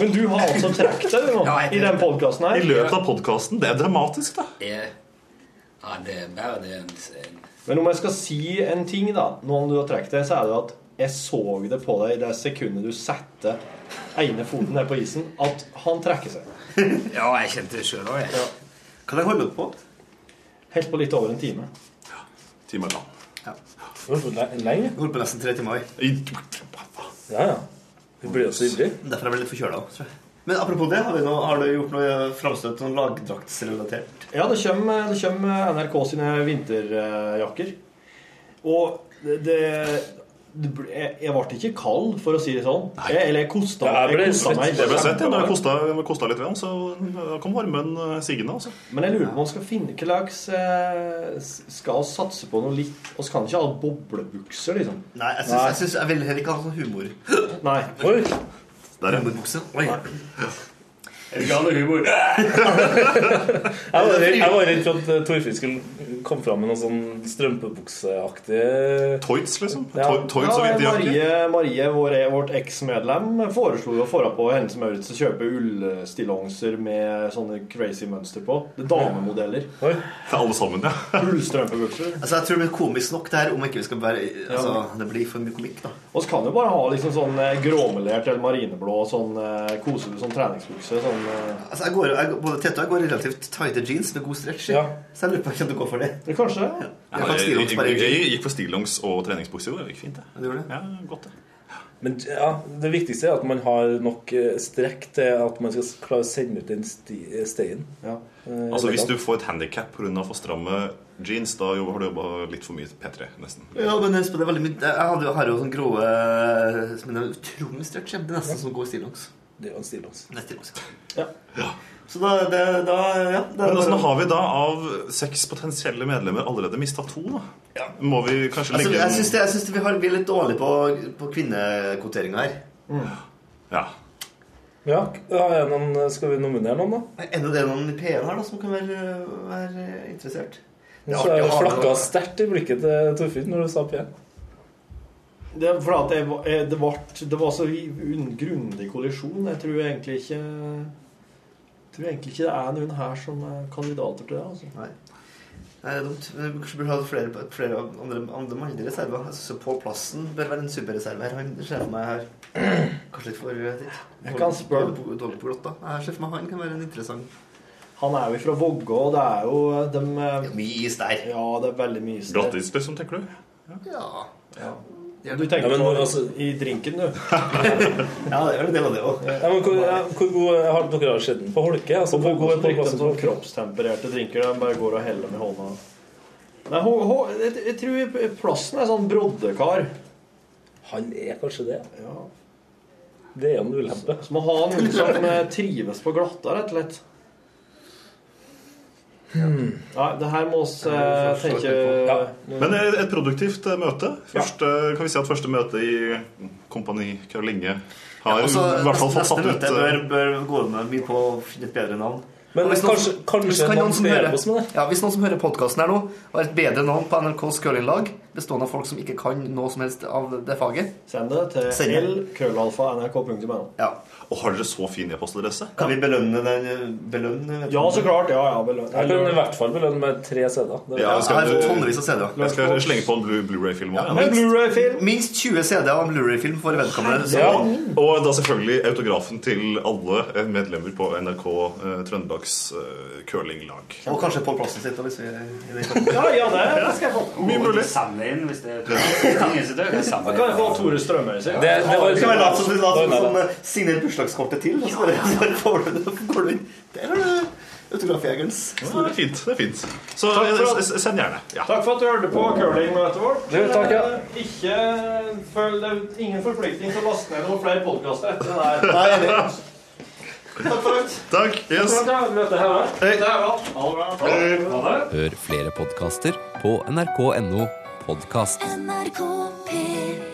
Men du har altså trukket deg nå, Ja, i den podkasten I løpet av podkasten. Det er dramatisk, da. Ja, det er bare det en, en Men om jeg skal si en ting, da, nå om du har trukket deg, så er det at jeg så det på deg i det sekundet du setter ene foten ned på isen, at han trekker seg. Ja, jeg kjente det sjøl òg, jeg. Kan jeg holde på? Helt på litt over en time. Timer lang. Lenge? Holdt på nesten tre timer. jeg. Ja, ja. Vi blir jo så ivrige. Derfor er jeg litt forkjøla. tror jeg. Men apropos det, har, vi noe, har du gjort noe framstøt sånn lagdraktsrelatert? Ja, det kommer, det kommer NRK sine vinterjakker. Og det, det, jeg, jeg ble ikke kald, for å si det sånn. Jeg, eller jeg kosta, Ja, jeg jeg meg. Det ble sett, ja. Kosta, det kosta litt, så da kom varmen eh, sigende. Altså. Men jeg lurer på om man skal finne hva slags eh, Skal vi satse på noe litt Vi kan ikke ha boblebukser, liksom. Nei, jeg, synes, jeg, synes, jeg vil heller ikke ha sånn humor. Nei. Oi. Der, ja. Oi. vil ikke ha noe humor. jeg var redd for at eh, Torfinn skulle komme fram med noe sånn strømpebukseaktig Toits, liksom. Ja. Toits og Ja, vinterjakke. Marie, Marie vår, vårt eksmedlem, foreslo jo å få på Hennes Maurits å kjøpe ullstillongser med sånne crazy mønster på. Det er damemodeller. Oi. Til alle sammen, ja. Ullstrømpebukser. Altså, jeg tror det blir komisk nok det her, om ikke vi skal bare altså, Det blir for mye komikk, da. Og så kan du bare ha liksom sånn eh, gråmelert eller marineblå sånn eh, koselig sånn treningsbukse. Sånn, eh, Altså, jeg går, jeg, både Tete og jeg går i relativt tighte jeans med god stretch. i. Ja. Så jeg lurer på om jeg kommer til å gå for det. Ja, kanskje. Ja. Ja, Jeg jeg, jeg, jeg, gikk for stillongs og treningsbukse. Det gikk fint, det. det, gjorde det? Ja, godt det. Men ja, det viktigste er at man har nok eh, strekk til at man skal klare å sende ut den sti- steinen. Ja. Eh, Altså Hvis du får et handikap pga. for stramme jeans, da har du jobba litt for mye P3, nesten. Ja, men husk på det er veldig mye Jeg hadde, har jo sånn grå eh, Som en utrolig stretch. Det er nesten som å gå i stillongs. Det er jo en stillongs. Det er stillongs, ja. Så da, det, da ja, det Men altså, har vi da av seks potensielle medlemmer allerede mista to. da. Må vi kanskje Altså, legge jeg syns, det, jeg synes det vi, har, vi er litt dårlige på, på kvinnekvoteringa her. Ja. Ja, er noen, skal vi nominere noen, da? Er det noen i P1 her da, som kan være, være interessert? Så er det flakka sterkt i blikket til Torfinn når du sa P. Det for at det var, eh, det var, det var så un- grundig kollisjon. Jeg tror egentlig ikke jeg tror egentlig ikke det er noen her som er kandidater til det. altså. Nei. Nei, det er dumt. Men vi kanskje burde ha flere, flere andre, andre mannlige reserver. Jeg synes Pål Plassen bør være en superreserve her. Han ser for meg her Kanskje litt for vet ikke. Jeg kan spørre. Dårlig på- da. Jeg ser for meg han kan være en interessant Han er jo fra Vågå, og det er jo de Mye is der. Ja, det er veldig mye is der. Grattis, liksom, tenker du? Ja. Du tenker Ja, men på altså- i drinken, du. ja, det er en del av det òg. Ja, hvor, ja, hvor god har dere har sett den på Holke? Altså, hvor god så er drikken på kroppstempererte drinker. De bare går og heller med hånda. Nei, ho, ho, jeg, jeg tror Plassen er sånn broddekar. Han er kanskje det? Ja. Det er en ulempe. Så må ha noen som trives på glatta, rett og slett. Nei, det her må vi eh, tenke Men et et produktivt eh, møte. Første, Kan vi si at første møte i Kompani Karolinge har også, i hvert fall fått satt ut møte eh, bør, bør gå med mye på å finne et bedre navn. Men hvis noen- kanskje- kanskje kan noen som hører- hjelpe oss med det? Ja, Hvis noen som hører podkasten her nå, har et bedre navn på NRKs curlinglag, bestående av folk som ikke kan noe som helst av det faget Send det til l-krøllalfa.nrk.no. Ja. Og har dere så fin e-postadresse? Kan vi belønne den? Belønne, Ja, så klart. Ja, ja. belønne. Jeg kan i hvert fall belønne med tre CD-er. Ja, Jeg skal, tonnevis av CD-er. Jeg skal slenge på en Blu- Blu-ray-film Ja, også. minst, Blu-ray-film. minst 20 CD-er av en Blu-ray-film for vedkommende. Ja, og da selvfølgelig autografen til alle eh, medlemmer på NRK eh, Trøndelags eh, curlinglag. Og kanskje Pål Plassen sitt. Hvis vi, Ja, ja, det, det skal jeg få. Mye mulig. Samle inn hvis det er kan jeg få Tore Strømøy sin. Det, det late Nei, nei, som, nei. som signer bursdagskortet til? Og så bare, får du det, går du inn. Der har du autografjegerens. Ja, det er fint. det er fint Så eh, send gjerne. Ja. Takk for at du hørte på curlingmøtet vårt. Du, takk, ja. Ikke føl det er ingen forplikting til å laste ned noen flere podkaster etter det der. Nei. Takk for alt. Takk. Yes. Hei. Hør flere podkaster på nrk.no podkast. NRK P3